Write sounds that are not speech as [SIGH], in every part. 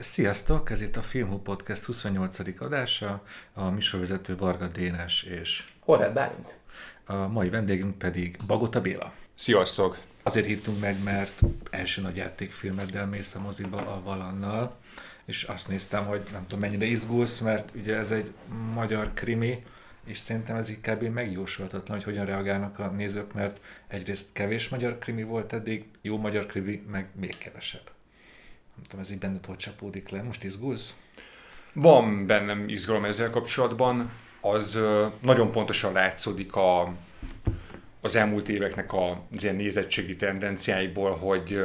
Sziasztok! Ez itt a Filmhu Podcast 28. adása, a műsorvezető Varga Dénes és Horváth Bálint. A mai vendégünk pedig Bagota Béla. Sziasztok! Azért hívtunk meg, mert első nagy játékfilmeddel mész a moziba a Valannal, és azt néztem, hogy nem tudom mennyire izgulsz, mert ugye ez egy magyar krimi, és szerintem ez így kb. megjósolhatatlan, hogy hogyan reagálnak a nézők, mert egyrészt kevés magyar krimi volt eddig, jó magyar krimi, meg még kevesebb. Nem tudom, ez így benned hogy csapódik le. Most izgulsz? Van bennem izgalom ezzel kapcsolatban. Az nagyon pontosan látszódik a, az elmúlt éveknek az ilyen nézettségi tendenciáiból, hogy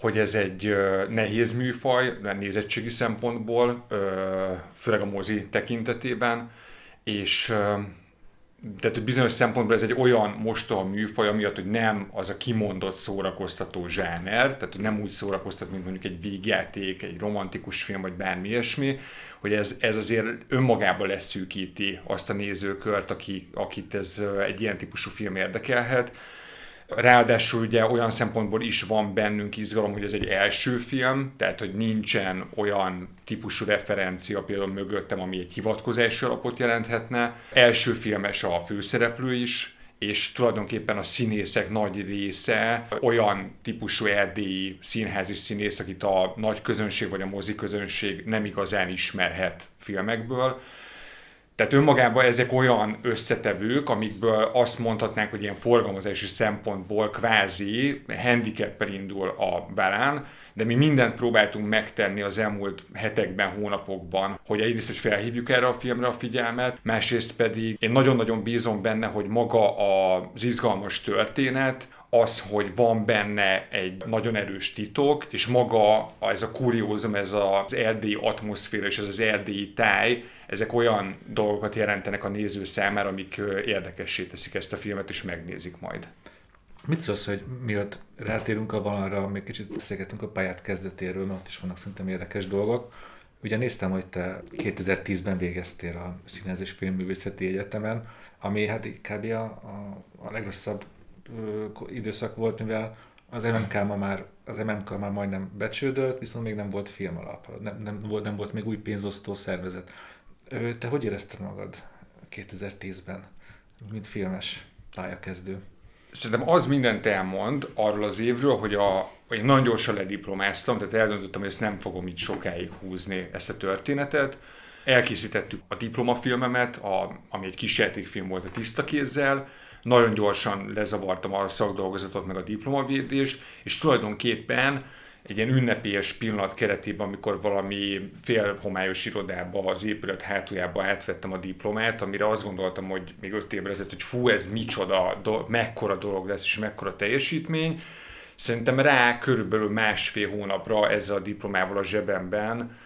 hogy ez egy nehéz műfaj, nézettségi szempontból, főleg a mozi tekintetében, és tehát bizonyos szempontból ez egy olyan mostoha műfaj, miatt, hogy nem az a kimondott szórakoztató zsáner, tehát hogy nem úgy szórakoztat, mint mondjuk egy végjáték, egy romantikus film, vagy bármi ilyesmi, hogy ez, ez azért önmagában leszűkíti azt a nézőkört, aki, akit ez egy ilyen típusú film érdekelhet. Ráadásul ugye olyan szempontból is van bennünk izgalom, hogy ez egy első film, tehát hogy nincsen olyan típusú referencia például mögöttem, ami egy hivatkozási alapot jelenthetne. Első filmes a főszereplő is, és tulajdonképpen a színészek nagy része olyan típusú erdélyi színházi színész, akit a nagy közönség vagy a mozi közönség nem igazán ismerhet filmekből tehát önmagában ezek olyan összetevők, amikből azt mondhatnánk, hogy ilyen forgalmazási szempontból kvázi handicappel indul a velán, de mi mindent próbáltunk megtenni az elmúlt hetekben, hónapokban, hogy egyrészt, hogy felhívjuk erre a filmre a figyelmet, másrészt pedig én nagyon-nagyon bízom benne, hogy maga az izgalmas történet, az, hogy van benne egy nagyon erős titok, és maga ez a kuriózum, ez az erdélyi atmoszféra és ez az erdélyi táj, ezek olyan dolgokat jelentenek a néző számára, amik érdekessé teszik ezt a filmet, és megnézik majd. Mit szólsz, hogy miatt rátérünk a valanra, még kicsit beszélgetünk a pályát kezdetéről, mert ott is vannak szerintem érdekes dolgok. Ugye néztem, hogy te 2010-ben végeztél a Színház és Filmművészeti Egyetemen, ami hát kb. a, a, a legrosszabb ö, időszak volt, mivel az MMK ma már, az MMK már majdnem becsődölt, viszont még nem volt film alap, nem, nem, volt, nem volt még új pénzosztó szervezet. Te hogy érezted magad 2010-ben, mint filmes pályakezdő? Szerintem az mindent elmond arról az évről, hogy, a, én nagyon gyorsan lediplomáztam, tehát eldöntöttem, hogy ezt nem fogom így sokáig húzni ezt a történetet. Elkészítettük a diplomafilmemet, a, ami egy kis játékfilm volt a tiszta kézzel, nagyon gyorsan lezavartam a szakdolgozatot, meg a diplomavédést, és tulajdonképpen egy ilyen ünnepélyes pillanat keretében, amikor valami félhomályos irodába, az épület hátuljába átvettem a diplomát, amire azt gondoltam, hogy még öt évvel ezelőtt, hogy fú, ez micsoda, do, mekkora dolog lesz, és mekkora teljesítmény. Szerintem rá körülbelül másfél hónapra ezzel a diplomával a zsebemben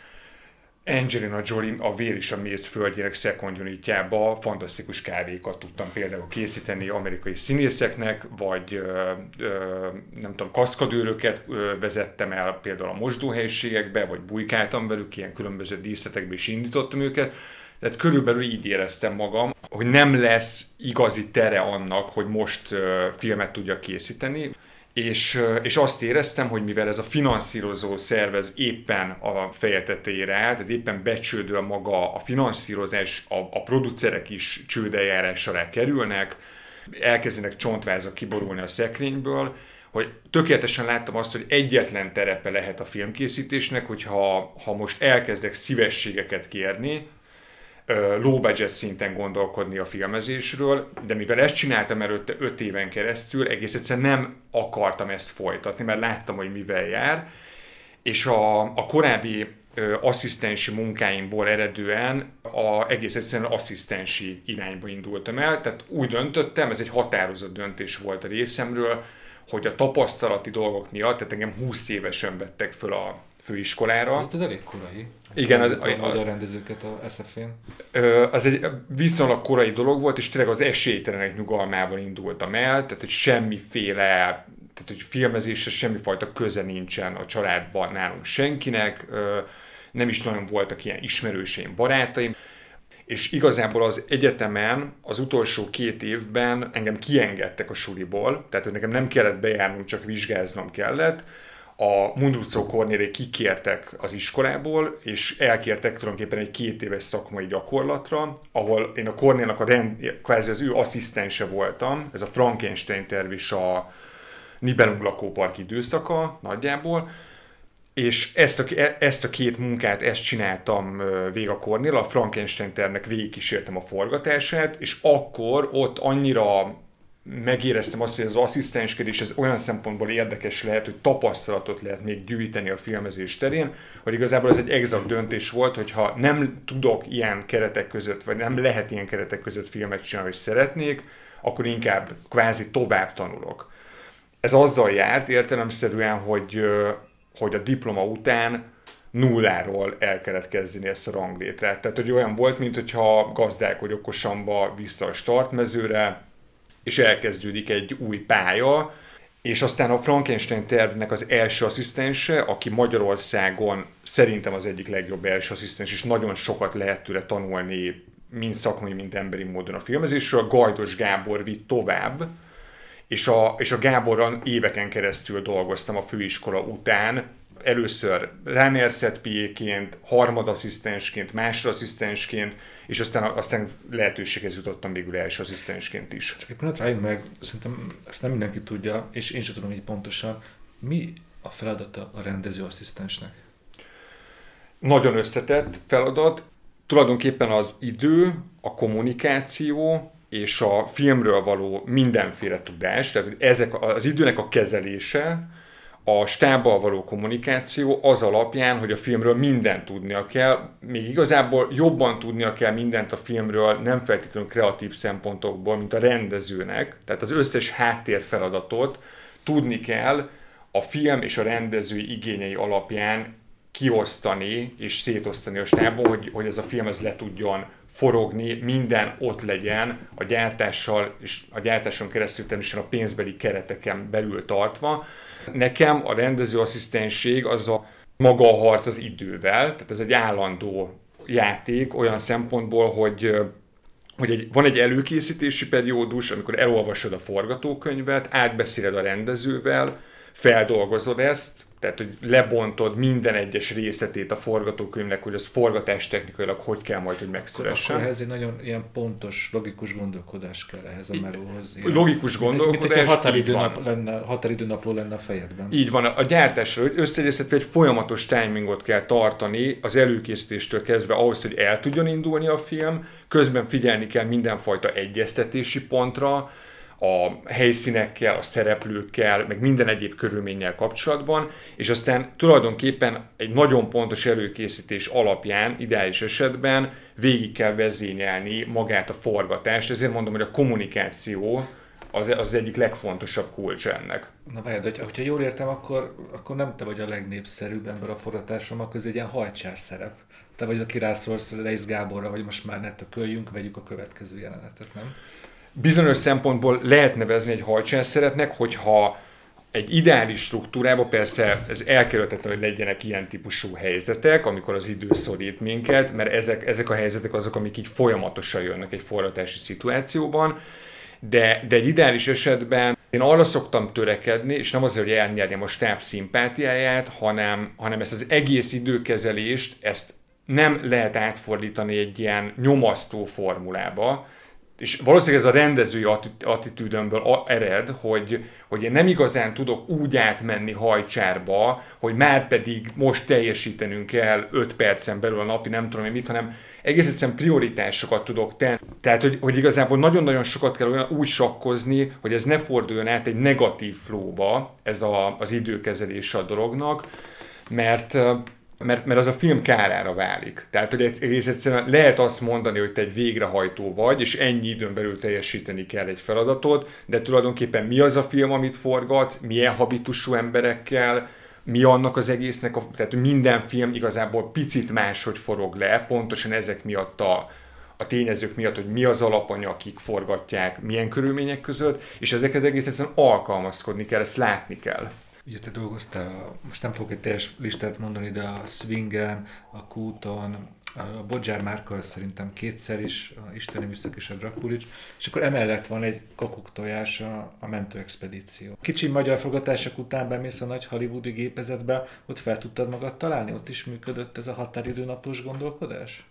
Angelina Jolie a Vér és a Méz földjének szekondjunitjába fantasztikus kávékat tudtam például készíteni amerikai színészeknek, vagy ö, ö, nem tudom, kaszkadőröket ö, vezettem el például a mosdóhelyiségekbe, vagy bujkáltam velük, ilyen különböző díszletekbe is indítottam őket. Tehát körülbelül így éreztem magam, hogy nem lesz igazi tere annak, hogy most filmet tudja készíteni és, és azt éreztem, hogy mivel ez a finanszírozó szervez éppen a feje tetejére áll, tehát éppen becsődöl maga a finanszírozás, a, a producerek is csődeljárás alá kerülnek, elkezdenek csontvázak kiborulni a szekrényből, hogy tökéletesen láttam azt, hogy egyetlen terepe lehet a filmkészítésnek, hogyha ha most elkezdek szívességeket kérni, low budget szinten gondolkodni a filmezésről, de mivel ezt csináltam előtte 5 éven keresztül, egész egyszerűen nem akartam ezt folytatni, mert láttam, hogy mivel jár, és a, a korábbi asszisztensi munkáimból eredően a, egész egyszerűen asszisztensi irányba indultam el, tehát úgy döntöttem, ez egy határozott döntés volt a részemről, hogy a tapasztalati dolgok miatt, tehát engem 20 évesen vettek föl a főiskolára. Ez, ez elég korai. Igen, az, a, a magyar rendezőket a SF-én. Az egy viszonylag korai dolog volt, és tényleg az esélytelenek nyugalmával indultam el, tehát hogy semmiféle, tehát hogy filmezésre semmifajta köze nincsen a családban nálunk senkinek, nem is nagyon voltak ilyen ismerőseim, barátaim, és igazából az egyetemen az utolsó két évben engem kiengedtek a suliból, tehát hogy nekem nem kellett bejárnom, csak vizsgáznom kellett, a Mundrucó Kornélék kikértek az iskolából, és elkértek tulajdonképpen egy két éves szakmai gyakorlatra, ahol én a Kornélnak a rend, kvázi az ő asszisztense voltam, ez a Frankenstein terv is a Nibelung lakópark időszaka nagyjából, és ezt a, ezt a két munkát, ezt csináltam végig a Kornél, a Frankenstein tervnek végigkísértem a forgatását, és akkor ott annyira megéreztem azt, hogy az asszisztenskedés ez olyan szempontból érdekes lehet, hogy tapasztalatot lehet még gyűjteni a filmezés terén, hogy igazából ez egy exakt döntés volt, hogyha nem tudok ilyen keretek között, vagy nem lehet ilyen keretek között filmet csinálni, hogy szeretnék, akkor inkább kvázi tovább tanulok. Ez azzal járt értelemszerűen, hogy, hogy a diploma után nulláról el kellett kezdeni ezt a ranglétrát. Tehát, hogy olyan volt, mint hogyha gazdálkodj okosamba vissza a startmezőre, és elkezdődik egy új pálya, és aztán a Frankenstein tervnek az első asszisztense, aki Magyarországon szerintem az egyik legjobb első asszisztens, és nagyon sokat lehet tőle tanulni, mind szakmai, mind emberi módon a filmezésről, Gajdos Gábor vitt tovább, és a, és a Gáborral éveken keresztül dolgoztam a főiskola után, először runner piéként, harmadasszisztensként, másodasszisztensként, és aztán, aztán lehetőséghez jutottam végül első asszisztensként is. Csak egy pillanat rájunk meg, szerintem ezt nem mindenki tudja, és én sem tudom így pontosan, mi a feladata a rendezőasszisztensnek? Nagyon összetett feladat. Tulajdonképpen az idő, a kommunikáció, és a filmről való mindenféle tudás, tehát ezek az időnek a kezelése, a stábbal való kommunikáció az alapján, hogy a filmről mindent tudnia kell, még igazából jobban tudnia kell mindent a filmről, nem feltétlenül kreatív szempontokból, mint a rendezőnek, tehát az összes háttér feladatot tudni kell a film és a rendezői igényei alapján kiosztani és szétosztani a stábon, hogy, hogy ez a film ez le tudjon forogni, minden ott legyen a gyártással és a gyártáson keresztül természetesen a pénzbeli kereteken belül tartva. Nekem a rendezőasszisztentség az a maga a harc az idővel, tehát ez egy állandó játék olyan szempontból, hogy hogy egy, van egy előkészítési periódus, amikor elolvasod a forgatókönyvet, átbeszéled a rendezővel, feldolgozod ezt, tehát hogy lebontod minden egyes részletét a forgatókönyvnek, hogy az forgatás technikailag hogy kell majd, hogy megszülessen. Akkor ehhez egy nagyon ilyen pontos, logikus gondolkodás kell ehhez a melóhoz. Ilyen. Logikus gondolkodás. Mint, mint határidőnap lenne, határidőnapló lenne a fejedben. Így van. A gyártásra, hogy összegyeztetve egy folyamatos timingot kell tartani az előkészítéstől kezdve ahhoz, hogy el tudjon indulni a film, közben figyelni kell mindenfajta egyeztetési pontra, a helyszínekkel, a szereplőkkel, meg minden egyéb körülménnyel kapcsolatban, és aztán tulajdonképpen egy nagyon pontos előkészítés alapján, ideális esetben végig kell vezényelni magát a forgatást, ezért mondom, hogy a kommunikáció az, az egyik legfontosabb kulcs ennek. Na várjad, hogyha jól értem, akkor, akkor nem te vagy a legnépszerűbb ember a forgatásom, akkor ez egy ilyen hajcsár szerep. Te vagy, aki rászólsz Reis Gáborra, hogy most már ne tököljünk, vegyük a következő jelenetet, nem? Bizonyos szempontból lehet nevezni egy hajcsánszeretnek, hogyha egy ideális struktúrában persze ez elkerülhetetlen, hogy legyenek ilyen típusú helyzetek, amikor az idő szorít minket, mert ezek, ezek a helyzetek azok, amik így folyamatosan jönnek egy forratási szituációban, de, de egy ideális esetben én arra szoktam törekedni, és nem azért, hogy elnyerjem a stáb szimpátiáját, hanem, hanem ezt az egész időkezelést, ezt nem lehet átfordítani egy ilyen nyomasztó formulába, és valószínűleg ez a rendezői attitűdömből ered, hogy, hogy én nem igazán tudok úgy átmenni hajcsárba, hogy már pedig most teljesítenünk kell 5 percen belül a napi nem tudom én mit, hanem egész egyszerűen prioritásokat tudok tenni. Tehát, hogy, hogy igazából nagyon-nagyon sokat kell olyan úgy sakkozni, hogy ez ne forduljon át egy negatív flóba, ez a, az időkezelése a dolognak, mert mert, mert az a film kárára válik. Tehát, hogy egész egyszerűen lehet azt mondani, hogy te egy végrehajtó vagy, és ennyi időn belül teljesíteni kell egy feladatot, de tulajdonképpen mi az a film, amit forgatsz, milyen habitusú emberekkel, mi annak az egésznek, a, tehát minden film igazából picit máshogy forog le, pontosan ezek miatt a, a tényezők miatt, hogy mi az alapanya, akik forgatják, milyen körülmények között, és ezekhez egész egyszerűen alkalmazkodni kell, ezt látni kell. Ugye te dolgoztál, most nem fogok egy teljes listát mondani, de a Swingen, a Kúton, a Bodzsár Márkal szerintem kétszer is, a Isteni Műszak és a Drakulics, és akkor emellett van egy kakuk tojás, a, a mentő expedíció. Kicsi magyar fogatások után bemész a nagy hollywoodi gépezetbe, ott fel tudtad magad találni? Ott is működött ez a határidőnapos gondolkodás?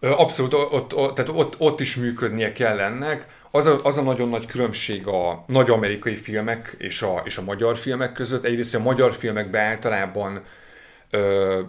Abszolút, ott, ott, tehát ott, ott is működnie kell ennek. Az a, az a nagyon nagy különbség a nagy amerikai filmek és a, és a magyar filmek között. Egyrészt a magyar filmekben általában ö,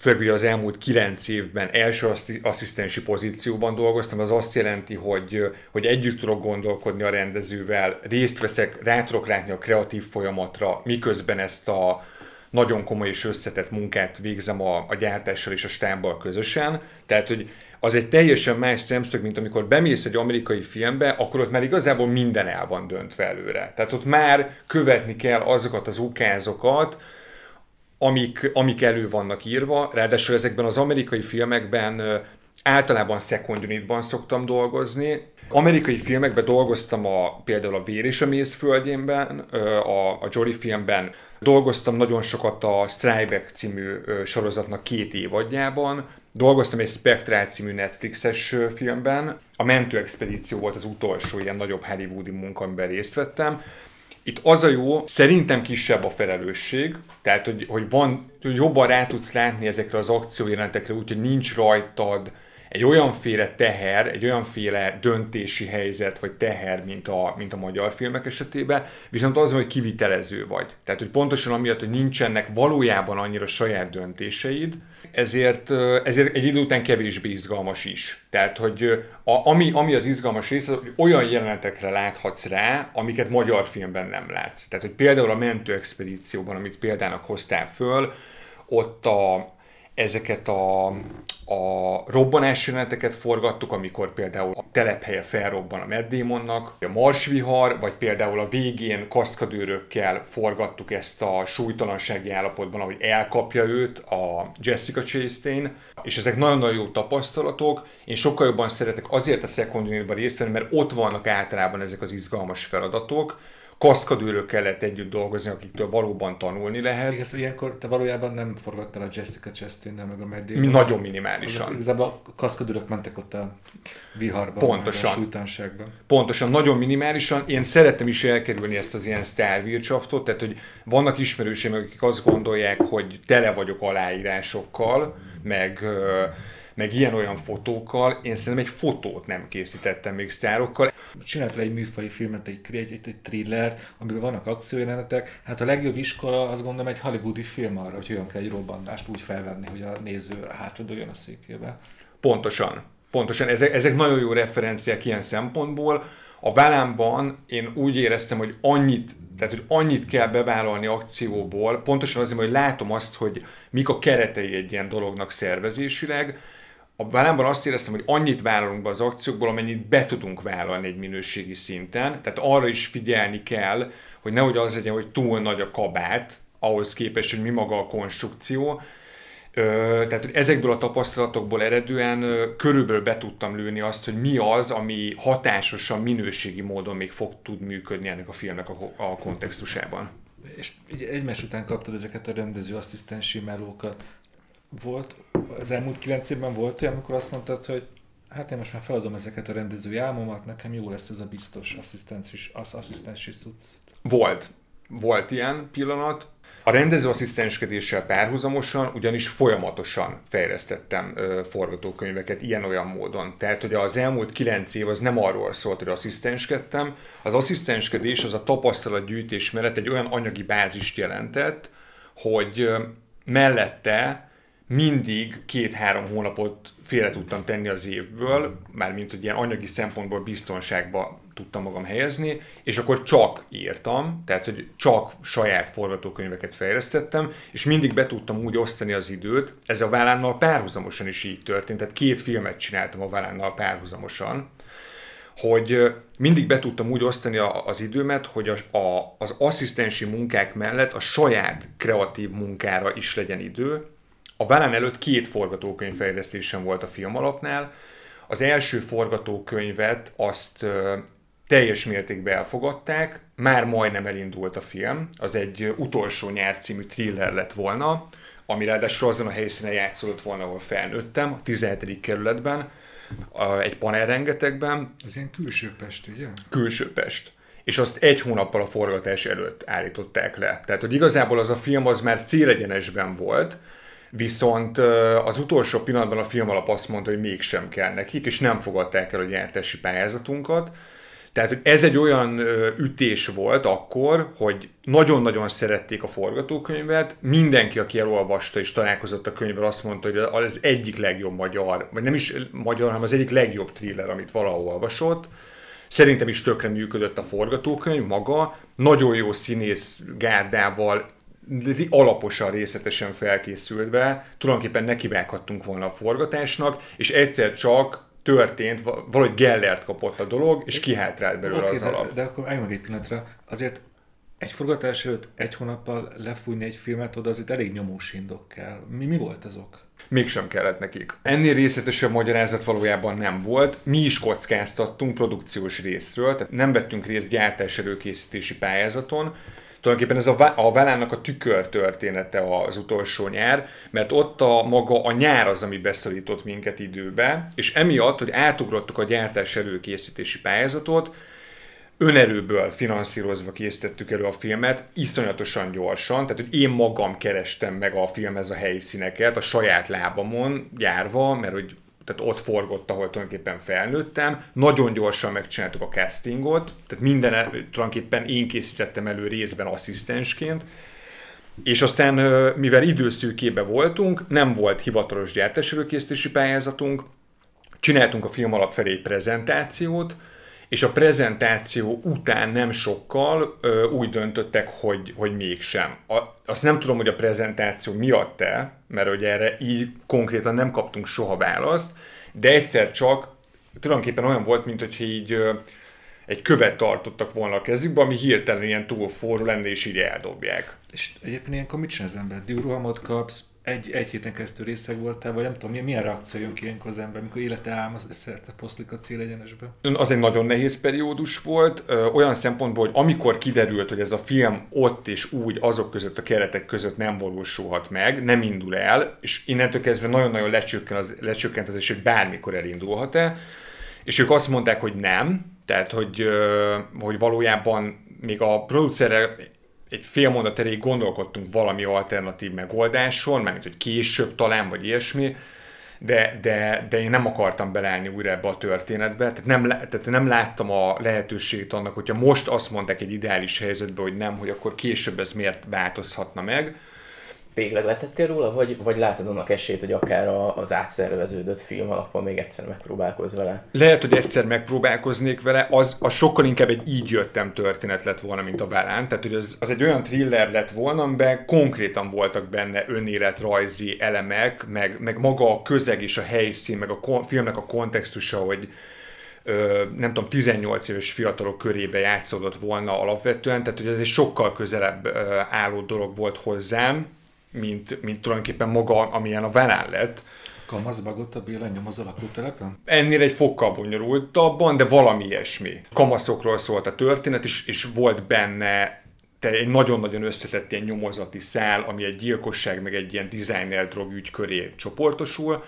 főleg az elmúlt kilenc évben első asszisztensi pozícióban dolgoztam, az azt jelenti, hogy, hogy együtt tudok gondolkodni a rendezővel, részt veszek, rá tudok látni a kreatív folyamatra, miközben ezt a nagyon komoly és összetett munkát végzem a, a gyártással és a stábbal közösen. Tehát, hogy az egy teljesen más szemszög, mint amikor bemész egy amerikai filmbe, akkor ott már igazából minden el van döntve előre. Tehát ott már követni kell azokat az ukázokat, amik, amik elő vannak írva, ráadásul ezekben az amerikai filmekben általában second unitban szoktam dolgozni. Amerikai filmekben dolgoztam a, például a Vér és a Méz földjénben, a, a Jory filmben, dolgoztam nagyon sokat a Strybeck című sorozatnak két évadjában, dolgoztam egy Spectral című Netflixes filmben, a Mentő Expedíció volt az utolsó ilyen nagyobb hollywoodi munka, amiben részt vettem, itt az a jó, szerintem kisebb a felelősség, tehát hogy, hogy van, hogy jobban rá tudsz látni ezekre az akciójelentekre, úgyhogy nincs rajtad egy olyanféle teher, egy olyanféle döntési helyzet, vagy teher, mint a, mint a magyar filmek esetében, viszont az, hogy kivitelező vagy. Tehát, hogy pontosan amiatt, hogy nincsenek valójában annyira saját döntéseid, ezért, ezért egy idő után kevésbé izgalmas is. Tehát, hogy a, ami, ami az izgalmas része, hogy olyan jelenetekre láthatsz rá, amiket magyar filmben nem látsz. Tehát, hogy például a mentő expedícióban, amit példának hoztál föl, ott a, ezeket a, a robbanás jeleneteket forgattuk, amikor például a telephelye felrobban a Meddémonnak, a marsvihar, vagy például a végén kaszkadőrökkel forgattuk ezt a súlytalansági állapotban, ahogy elkapja őt a Jessica Chastain, és ezek nagyon-nagyon jó tapasztalatok. Én sokkal jobban szeretek azért a second részt venni, mert ott vannak általában ezek az izgalmas feladatok, kaszkadőrökkel együtt dolgozni, akiktől valóban tanulni lehet. Igen, szóval ilyenkor te valójában nem forgattál a Jessica chastain meg a Meddé. Mi nagyon minimálisan. Igazából a kaszkadőrök mentek ott a viharban, Pontosan. a súlytanságban. Pontosan, nagyon minimálisan. Én szeretem is elkerülni ezt az ilyen sztárvircsaftot, tehát hogy vannak ismerőseim, akik azt gondolják, hogy tele vagyok aláírásokkal, meg meg ilyen-olyan fotókkal, én szerintem egy fotót nem készítettem még sztárokkal. Csináltál egy műfai filmet, egy, egy, egy, egy thrillert, amiben vannak akciójelenetek. Hát a legjobb iskola azt gondolom egy hollywoodi film arra, hogy hogyan kell egy robbanást úgy felvenni, hogy a néző hátradőjön a székébe. Pontosan. Pontosan. Ezek, ezek nagyon jó referenciák ilyen szempontból. A Válámban én úgy éreztem, hogy annyit, tehát hogy annyit kell bevállalni akcióból, pontosan azért, hogy látom azt, hogy mik a keretei egy ilyen dolognak szervezésileg, a válámban azt éreztem, hogy annyit vállalunk be az akciókból, amennyit be tudunk vállalni egy minőségi szinten. Tehát arra is figyelni kell, hogy nehogy az legyen, hogy túl nagy a kabát, ahhoz képest, hogy mi maga a konstrukció. Tehát ezekből a tapasztalatokból eredően körülbelül be tudtam lőni azt, hogy mi az, ami hatásosan, minőségi módon még fog tud működni ennek a filmnek a, a kontextusában. És egymás után kaptad ezeket a rendező asszisztensi melókat volt, az elmúlt kilenc évben volt olyan, amikor azt mondtad, hogy hát én most már feladom ezeket a rendezői álmomat, nekem jó lesz ez a biztos asszisztensis, asszisztensi szuc. Volt. Volt ilyen pillanat. A rendező asszisztenskedéssel párhuzamosan ugyanis folyamatosan fejlesztettem ö, forgatókönyveket ilyen-olyan módon. Tehát, hogy az elmúlt kilenc év az nem arról szólt, hogy asszisztenskedtem. Az asszisztenskedés az a tapasztalatgyűjtés mellett egy olyan anyagi bázist jelentett, hogy mellette mindig két-három hónapot félre tudtam tenni az évből, mármint hogy ilyen anyagi szempontból biztonságba tudtam magam helyezni, és akkor csak írtam, tehát hogy csak saját forgatókönyveket fejlesztettem, és mindig be tudtam úgy osztani az időt, ez a vállánnal párhuzamosan is így történt, tehát két filmet csináltam a vállánnal párhuzamosan, hogy mindig be tudtam úgy osztani az időmet, hogy a, a, az asszisztensi munkák mellett a saját kreatív munkára is legyen idő, a Velán előtt két forgatókönyv fejlesztésem volt a film alapnál. Az első forgatókönyvet azt teljes mértékben elfogadták, már majdnem elindult a film, az egy utolsó nyár című thriller lett volna, ami ráadásul azon a helyszínen játszódott volna, ahol felnőttem, a 17. kerületben, egy panel rengetegben. Az ilyen külső Pest, ugye? Külső Pest. És azt egy hónappal a forgatás előtt állították le. Tehát, hogy igazából az a film az már célegyenesben volt, Viszont az utolsó pillanatban a film alap azt mondta, hogy mégsem kell nekik, és nem fogadták el a gyártási pályázatunkat. Tehát ez egy olyan ütés volt akkor, hogy nagyon-nagyon szerették a forgatókönyvet, mindenki, aki elolvasta és találkozott a könyvvel, azt mondta, hogy az egyik legjobb magyar, vagy nem is magyar, hanem az egyik legjobb thriller, amit valahol olvasott. Szerintem is tökre működött a forgatókönyv maga, nagyon jó színész gárdával, alaposan, részletesen felkészülve, tulajdonképpen nekivághattunk volna a forgatásnak, és egyszer csak történt, valahogy Gellert kapott a dolog, és kihátrált belőle okay, az de, alap. De akkor állj meg egy pillanatra, azért egy forgatás előtt egy hónappal lefújni egy filmet, oda azért elég nyomós indok kell. Mi, mi volt az ok? Mégsem kellett nekik. Ennél részletesebb magyarázat valójában nem volt. Mi is kockáztattunk produkciós részről, tehát nem vettünk részt gyártás előkészítési pályázaton, tulajdonképpen ez a, a Válának a tükör története az utolsó nyár, mert ott a maga a nyár az, ami beszorított minket időbe, és emiatt, hogy átugrottuk a gyártás előkészítési pályázatot, önerőből finanszírozva készítettük elő a filmet, iszonyatosan gyorsan, tehát hogy én magam kerestem meg a filmhez a helyszíneket a saját lábamon járva, mert hogy tehát ott forgott, ahol tulajdonképpen felnőttem. Nagyon gyorsan megcsináltuk a castingot, tehát minden tulajdonképpen én készítettem elő részben asszisztensként, és aztán, mivel időszűkébe voltunk, nem volt hivatalos gyártáselőkészítési pályázatunk, csináltunk a film alap felé egy prezentációt, és a prezentáció után nem sokkal ö, úgy döntöttek, hogy, hogy mégsem. A, azt nem tudom, hogy a prezentáció miatt-e, mert hogy erre így konkrétan nem kaptunk soha választ, de egyszer csak tulajdonképpen olyan volt, mint hogy így ö, egy követ tartottak volna a kezükbe, ami hirtelen ilyen túl forró lenne, és így eldobják. És egyébként ilyenkor mit csinál az ember? Dűruhamot kapsz, egy, egy héten keresztül részeg voltál, vagy nem tudom, milyen, milyen reakció jön ki ilyenkor az ember, amikor élete álmaz, és szerte foszlik a célegyenesbe? Az egy nagyon nehéz periódus volt, olyan szempontból, hogy amikor kiderült, hogy ez a film ott és úgy azok között a keretek között nem valósulhat meg, nem indul el, és innentől kezdve nagyon-nagyon lecsökkent az, lecsökkent az is, hogy bármikor elindulhat-e, és ők azt mondták, hogy nem, tehát hogy, hogy valójában még a producerre egy fél mondat elég gondolkodtunk valami alternatív megoldáson, mert hogy később talán, vagy ilyesmi, de, de, de én nem akartam beleállni újra ebbe a történetbe, tehát nem, tehát nem láttam a lehetőségét annak, hogyha most azt mondták egy ideális helyzetbe, hogy nem, hogy akkor később ez miért változhatna meg, végleg letettél róla, vagy, vagy látod annak esélyt, hogy akár az átszerveződött film alapon még egyszer megpróbálkozz vele? Lehet, hogy egyszer megpróbálkoznék vele, az, az sokkal inkább egy így jöttem történet lett volna, mint a Válán. Tehát, hogy az, az egy olyan thriller lett volna, amiben konkrétan voltak benne önéletrajzi elemek, meg, meg maga a közeg és a helyszín, meg a kon, filmnek a kontextusa, hogy ö, nem tudom, 18 éves fiatalok körébe játszódott volna alapvetően, tehát hogy ez egy sokkal közelebb álló dolog volt hozzám, mint, mint tulajdonképpen maga, amilyen a Velán lett. Kamaszbagot a Béla nyom az lakótelepen? Ennél egy fokkal bonyolultabban, de valami ilyesmi. Kamaszokról szólt a történet, és, és volt benne te egy nagyon-nagyon összetett ilyen nyomozati szál, ami egy gyilkosság, meg egy ilyen designer drog ügy köré csoportosul,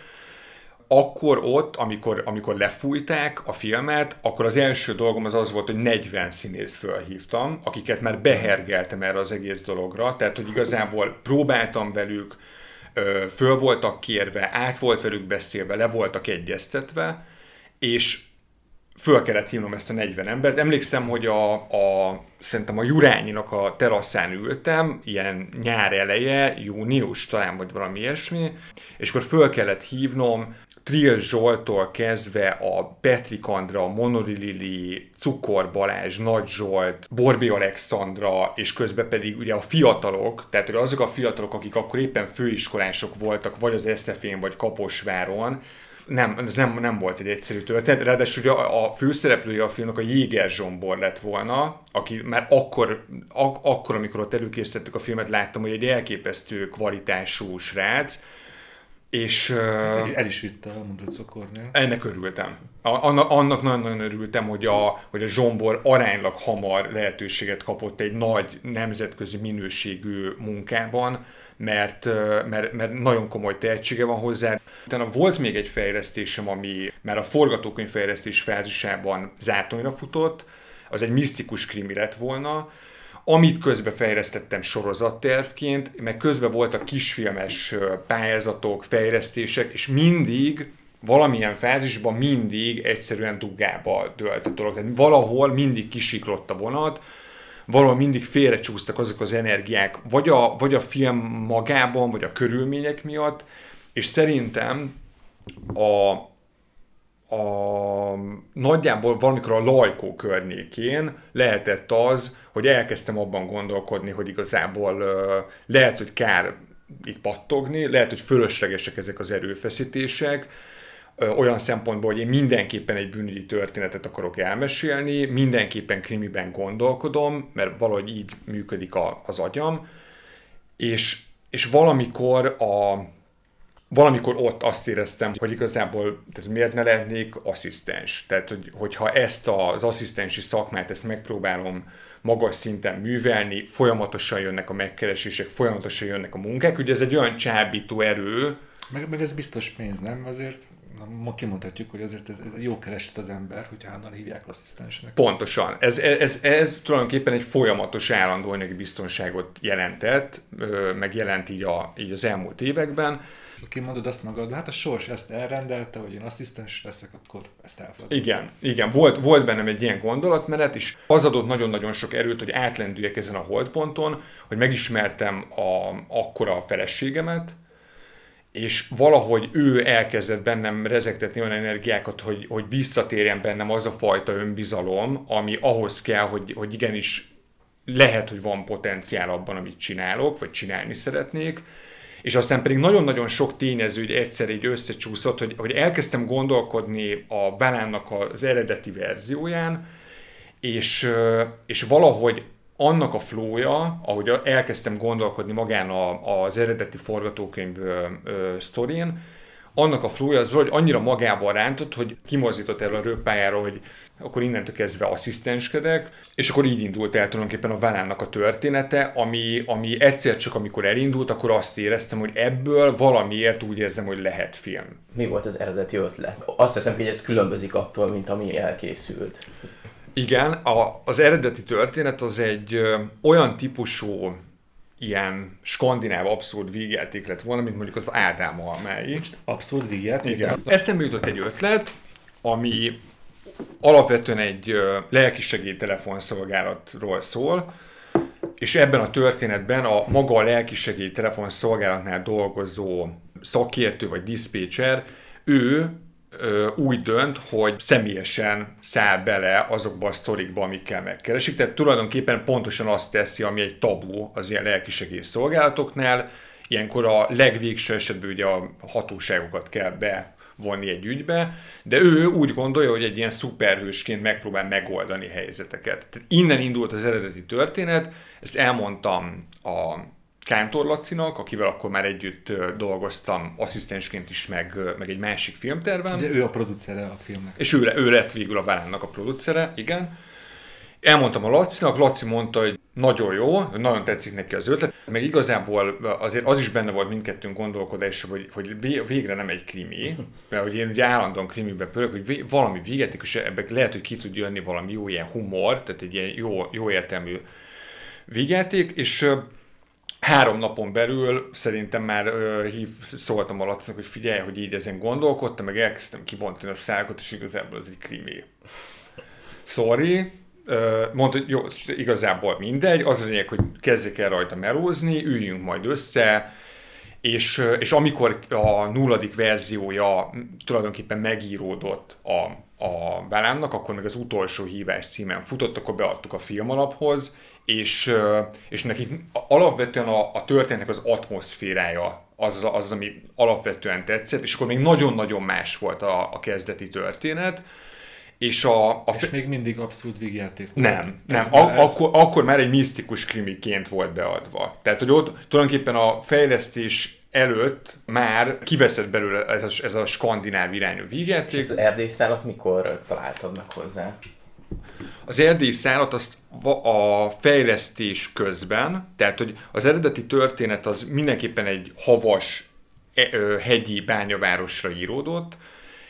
akkor ott, amikor, amikor lefújták a filmet, akkor az első dolgom az az volt, hogy 40 színészt felhívtam, akiket már behergeltem erre az egész dologra, tehát hogy igazából próbáltam velük, föl voltak kérve, át volt velük beszélve, le voltak egyeztetve, és föl kellett hívnom ezt a 40 embert. Emlékszem, hogy a, a szerintem a Jurányinak a teraszán ültem, ilyen nyár eleje, június talán, vagy valami ilyesmi, és akkor föl kellett hívnom Trill Zsoltól kezdve a Petrik Andra, Monori Lili, Cukor Balázs, Nagy Zsolt, Borbi Alexandra, és közben pedig ugye a fiatalok, tehát hogy azok a fiatalok, akik akkor éppen főiskolások voltak, vagy az SZF-én, vagy Kaposváron, nem, ez nem, nem volt egy egyszerű történet, ráadásul ugye a, a főszereplője a filmnek a Jéger Zsombor lett volna, aki már akkor, ak- akkor, amikor ott előkészítettük a filmet, láttam, hogy egy elképesztő kvalitású srác, és El, el is vitte a mondott cukornél. ennek örültem. A- Annak, nagyon-nagyon örültem, hogy a, hogy a Zsombor aránylag hamar lehetőséget kapott egy nagy nemzetközi minőségű munkában, mert, mert, mert nagyon komoly tehetsége van hozzá. Utána volt még egy fejlesztésem, ami már a forgatókönyv fejlesztés fázisában zátonyra futott, az egy misztikus krimi lett volna, amit közben fejlesztettem sorozattervként, meg közben voltak kisfilmes pályázatok, fejlesztések, és mindig valamilyen fázisban mindig egyszerűen dugába dőlt a dolog. Tehát valahol mindig kisiklott a vonat, valahol mindig félrecsúsztak azok az energiák, vagy a, vagy a film magában, vagy a körülmények miatt, és szerintem a, a nagyjából valamikor a lajkó környékén lehetett az, hogy elkezdtem abban gondolkodni, hogy igazából lehet, hogy kár itt pattogni, lehet, hogy fölöslegesek ezek az erőfeszítések, olyan szempontból, hogy én mindenképpen egy bűnügyi történetet akarok elmesélni, mindenképpen krimiben gondolkodom, mert valahogy így működik a, az agyam, és, és valamikor a, valamikor ott azt éreztem, hogy igazából tehát miért ne lehetnék asszisztens. Tehát, hogy, hogyha ezt az asszisztensi szakmát, ezt megpróbálom magas szinten művelni, folyamatosan jönnek a megkeresések, folyamatosan jönnek a munkák. Ugye ez egy olyan csábító erő, Meg, meg ez biztos pénz, nem? Azért ma kimondhatjuk, hogy azért ez, ez jó keresett az ember, hogy állandóan hívják asszisztensnek. Pontosan. Ez, ez, ez, ez tulajdonképpen egy folyamatos állandó anyagi biztonságot jelentett, meg jelent így, a, így az elmúlt években. Kimondod azt magad, hát a sors ezt elrendelte, hogy én asszisztens leszek, akkor ezt elfogadom. Igen, igen, volt, volt bennem egy ilyen gondolatmenet, és az adott nagyon-nagyon sok erőt, hogy átlendüljek ezen a holdponton, hogy megismertem a, akkora a feleségemet, és valahogy ő elkezdett bennem rezegtetni olyan energiákat, hogy, hogy visszatérjen bennem az a fajta önbizalom, ami ahhoz kell, hogy, hogy igenis lehet, hogy van potenciál abban, amit csinálok, vagy csinálni szeretnék, és aztán pedig nagyon-nagyon sok tényező hogy egyszer így összecsúszott, hogy, hogy elkezdtem gondolkodni a Válánnak az eredeti verzióján, és, és valahogy annak a flója, ahogy elkezdtem gondolkodni magán a, az eredeti forgatókönyv ö, sztorin, annak a flója az hogy annyira magával rántott, hogy kimozdított erről a röppájáról, hogy akkor innentől kezdve asszisztenskedek, és akkor így indult el tulajdonképpen a Válánnak a története, ami, ami egyszer csak amikor elindult, akkor azt éreztem, hogy ebből valamiért úgy érzem, hogy lehet film. Mi volt az eredeti ötlet? Azt hiszem, hogy ez különbözik attól, mint ami elkészült. Igen, a, az eredeti történet az egy ö, olyan típusú ilyen skandináv abszurd vígjáték lett volna, mint mondjuk az Ádám almái. Abszurd vígjáték. Igen. Eszembe jutott egy ötlet, ami alapvetően egy lelkisegély telefonszolgálatról szól, és ebben a történetben a maga a lelkisegély telefonszolgálatnál dolgozó szakértő vagy diszpécser, ő úgy dönt, hogy személyesen száll bele azokba a sztorikba, amikkel megkeresik. Tehát tulajdonképpen pontosan azt teszi, ami egy tabu az ilyen lelkisegély szolgálatoknál. Ilyenkor a legvégső esetben ugye a hatóságokat kell bevonni egy ügybe, de ő úgy gondolja, hogy egy ilyen szuperhősként megpróbál megoldani helyzeteket. Tehát innen indult az eredeti történet, ezt elmondtam a Kántor Lacinak, akivel akkor már együtt dolgoztam asszisztensként is, meg, meg egy másik filmterven. De ő a producere a filmnek. És ő, ő lett végül a Válánnak a producere, igen. Elmondtam a Lacinak, Laci mondta, hogy nagyon jó, nagyon tetszik neki az ötlet, meg igazából azért az is benne volt mindkettőnk gondolkodásra, hogy, hogy vé- végre nem egy krimi, mert hogy én ugye állandóan krimibe pörök, hogy valami végetik, és ebben lehet, hogy ki tud jönni valami jó ilyen humor, tehát egy ilyen jó, jó értelmű végjáték, és három napon belül szerintem már ö, hív, szóltam a Lacinak, hogy figyelj, hogy így ezen gondolkodtam, meg elkezdtem kibontani a szállkot, és igazából ez egy krimi. Sorry, mondta, hogy jó, igazából mindegy, az a lényeg, hogy kezdjek el rajta melózni, üljünk majd össze, és, és amikor a nulladik verziója tulajdonképpen megíródott a, a Válánnak, akkor meg az utolsó hívás címen futott, akkor beadtuk a filmalaphoz, és, és neki alapvetően a, a történetnek az atmoszférája az, az, ami alapvetően tetszett, és akkor még nagyon-nagyon más volt a, a kezdeti történet, és a, a És még mindig abszurd vígjáték. nem, nem. Ez A, ez- akkor, akkor már egy misztikus krimiként volt beadva. Tehát, hogy ott tulajdonképpen a fejlesztés előtt már kiveszett belőle ez a, ez a skandináv irányú És vígjáték. az erdély szállat mikor találtad meg hozzá? Az erdélyi szállat azt a fejlesztés közben, tehát hogy az eredeti történet az mindenképpen egy havas, e- hegyi bányavárosra íródott,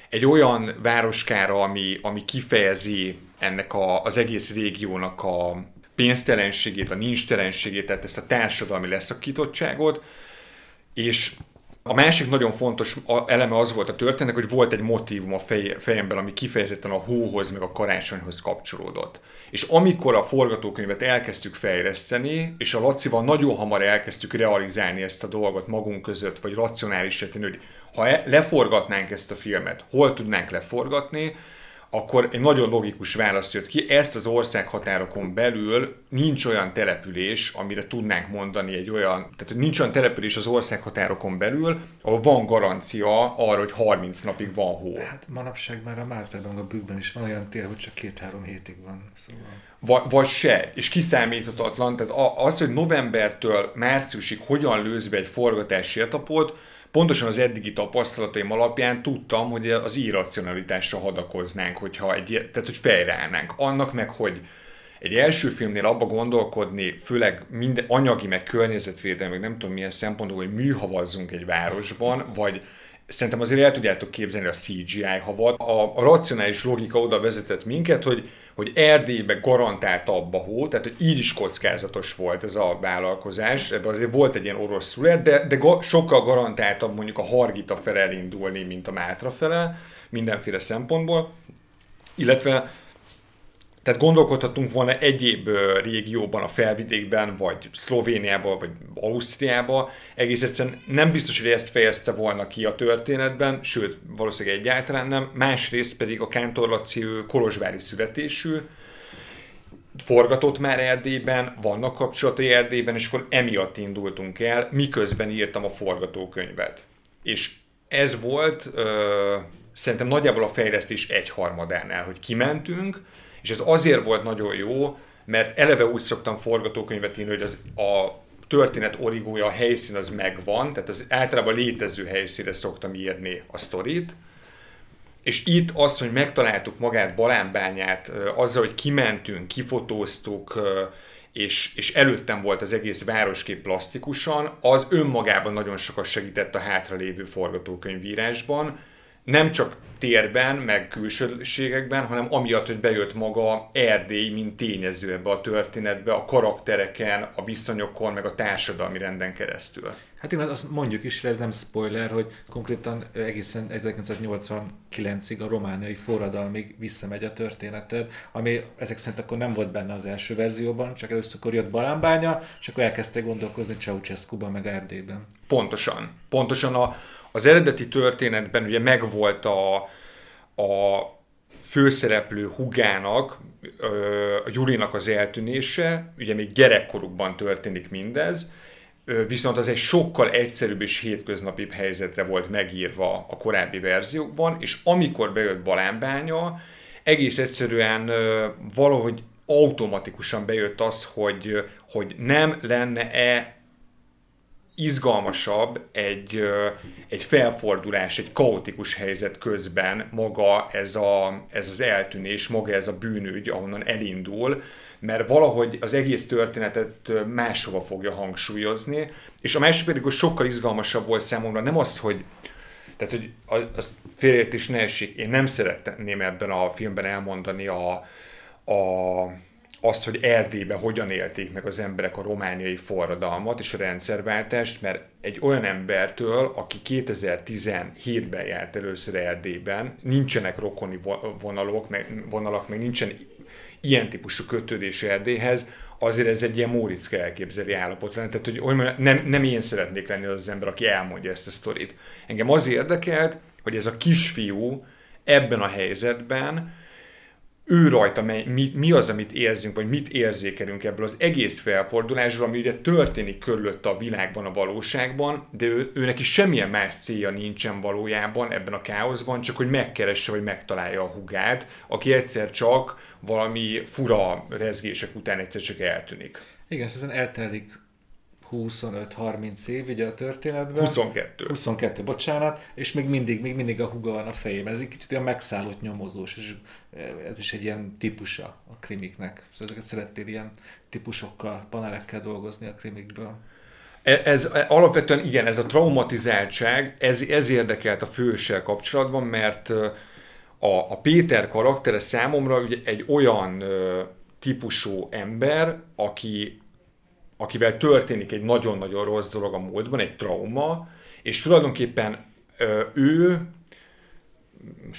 egy olyan városkára, ami, ami kifejezi ennek a, az egész régiónak a pénztelenségét, a nincstelenségét, tehát ezt a társadalmi leszakítottságot, és a másik nagyon fontos eleme az volt a történetnek, hogy volt egy motívum a fej, fejemben, ami kifejezetten a hóhoz, meg a karácsonyhoz kapcsolódott. És amikor a forgatókönyvet elkezdtük fejleszteni, és a Lacival nagyon hamar elkezdtük realizálni ezt a dolgot magunk között, vagy racionális tenni, hogy ha e- leforgatnánk ezt a filmet, hol tudnánk leforgatni, akkor egy nagyon logikus válasz jött ki. Ezt az országhatárokon belül nincs olyan település, amire tudnánk mondani egy olyan, tehát nincs olyan település az országhatárokon belül, ahol van garancia arra, hogy 30 napig van hó. Hát manapság már a Mártában, a bükkben is van olyan tél, hogy csak két-három hétig van. Szóval... vagy, vagy se, és kiszámíthatatlan, tehát az, hogy novembertől márciusig hogyan lősz be egy forgatási etapot, pontosan az eddigi tapasztalataim alapján tudtam, hogy az irracionalitásra hadakoznánk, hogyha egy, tehát hogy fejreállnánk. Annak meg, hogy egy első filmnél abba gondolkodni, főleg minden anyagi, meg környezetvédelmi, meg nem tudom milyen szempontból, hogy műhavazzunk egy városban, vagy szerintem azért el tudjátok képzelni a CGI havat. A, a racionális logika oda vezetett minket, hogy, hogy Erdélybe garantált abba hó, tehát hogy így is kockázatos volt ez a vállalkozás, ebben azért volt egy ilyen orosz szület, de, de ga, sokkal garantáltabb mondjuk a Hargita fele elindulni, mint a Mátra fele, mindenféle szempontból. Illetve tehát gondolkodhatunk volna egyéb régióban, a felvidékben, vagy Szlovéniában, vagy Ausztriában. Egész egyszerűen nem biztos, hogy ezt fejezte volna ki a történetben, sőt, valószínűleg egyáltalán nem. Másrészt pedig a Kántor Laci ő kolozsvári születésű, forgatott már Erdélyben, vannak kapcsolatai Erdélyben, és akkor emiatt indultunk el, miközben írtam a forgatókönyvet. És ez volt ö, szerintem nagyjából a fejlesztés egyharmadánál, hogy kimentünk, és ez azért volt nagyon jó, mert eleve úgy szoktam forgatókönyvet írni, hogy az, a történet origója, a helyszín az megvan, tehát az általában létező helyszínre szoktam írni a sztorit, és itt az, hogy megtaláltuk magát Balánbányát, azzal, hogy kimentünk, kifotóztuk, és, és előttem volt az egész városkép plastikusan, az önmagában nagyon sokat segített a hátralévő forgatókönyvírásban, nem csak térben, meg külsőségekben, hanem amiatt, hogy bejött maga Erdély, mint tényező ebbe a történetbe, a karaktereken, a viszonyokon, meg a társadalmi renden keresztül. Hát igen, azt mondjuk is, ez nem spoiler, hogy konkrétan egészen 1989-ig a romániai forradalmig visszamegy a történeted, ami ezek szerint akkor nem volt benne az első verzióban, csak először jött Balánbánya, és akkor elkezdték gondolkozni Ceausescu-ban, meg Erdélyben. Pontosan. Pontosan a, az eredeti történetben ugye megvolt a, a főszereplő hugának, a Julinak az eltűnése, ugye még gyerekkorukban történik mindez, viszont az egy sokkal egyszerűbb és hétköznapibb helyzetre volt megírva a korábbi verziókban, és amikor bejött Balánbánya, egész egyszerűen valahogy automatikusan bejött az, hogy, hogy nem lenne-e izgalmasabb egy, egy felfordulás, egy kaotikus helyzet közben maga ez, a, ez az eltűnés, maga ez a bűnügy, ahonnan elindul, mert valahogy az egész történetet máshova fogja hangsúlyozni, és a másik pedig, sokkal izgalmasabb volt számomra, nem az, hogy tehát, hogy az, félreértés ne essék, én nem szeretném ebben a filmben elmondani a, a, azt, hogy Erdélyben hogyan élték meg az emberek a romániai forradalmat és a rendszerváltást, mert egy olyan embertől, aki 2017-ben járt először Erdélyben, nincsenek rokoni vo- vonalok, meg, vonalak, meg nincsen ilyen típusú kötődés Erdélyhez, azért ez egy ilyen Móriczka elképzeli állapot lenne. Tehát, hogy olyan, nem, nem én szeretnék lenni az az ember, aki elmondja ezt a sztorit. Engem az érdekelt, hogy ez a kisfiú ebben a helyzetben ő rajta mi, mi az, amit érzünk, vagy mit érzékelünk ebből az egész felfordulásról, ami ugye történik körülött a világban, a valóságban, de ő, ő neki semmilyen más célja nincsen valójában ebben a káoszban, csak hogy megkeresse, vagy megtalálja a hugát, aki egyszer csak valami fura rezgések után egyszer csak eltűnik. Igen, ezen eltelik 25-30 év ugye a történetben. 22. 22, bocsánat, és még mindig, még mindig a huga van a fejében. Ez egy kicsit olyan megszállott nyomozós, és ez is egy ilyen típusa a krimiknek. Szóval ezeket szerettél ilyen típusokkal, panelekkel dolgozni a krimikből. Ez, ez alapvetően igen, ez a traumatizáltság, ez, ez érdekelt a főssel kapcsolatban, mert a, a Péter karaktere számomra ugye egy olyan típusú ember, aki akivel történik egy nagyon-nagyon rossz dolog a múltban, egy trauma, és tulajdonképpen ő,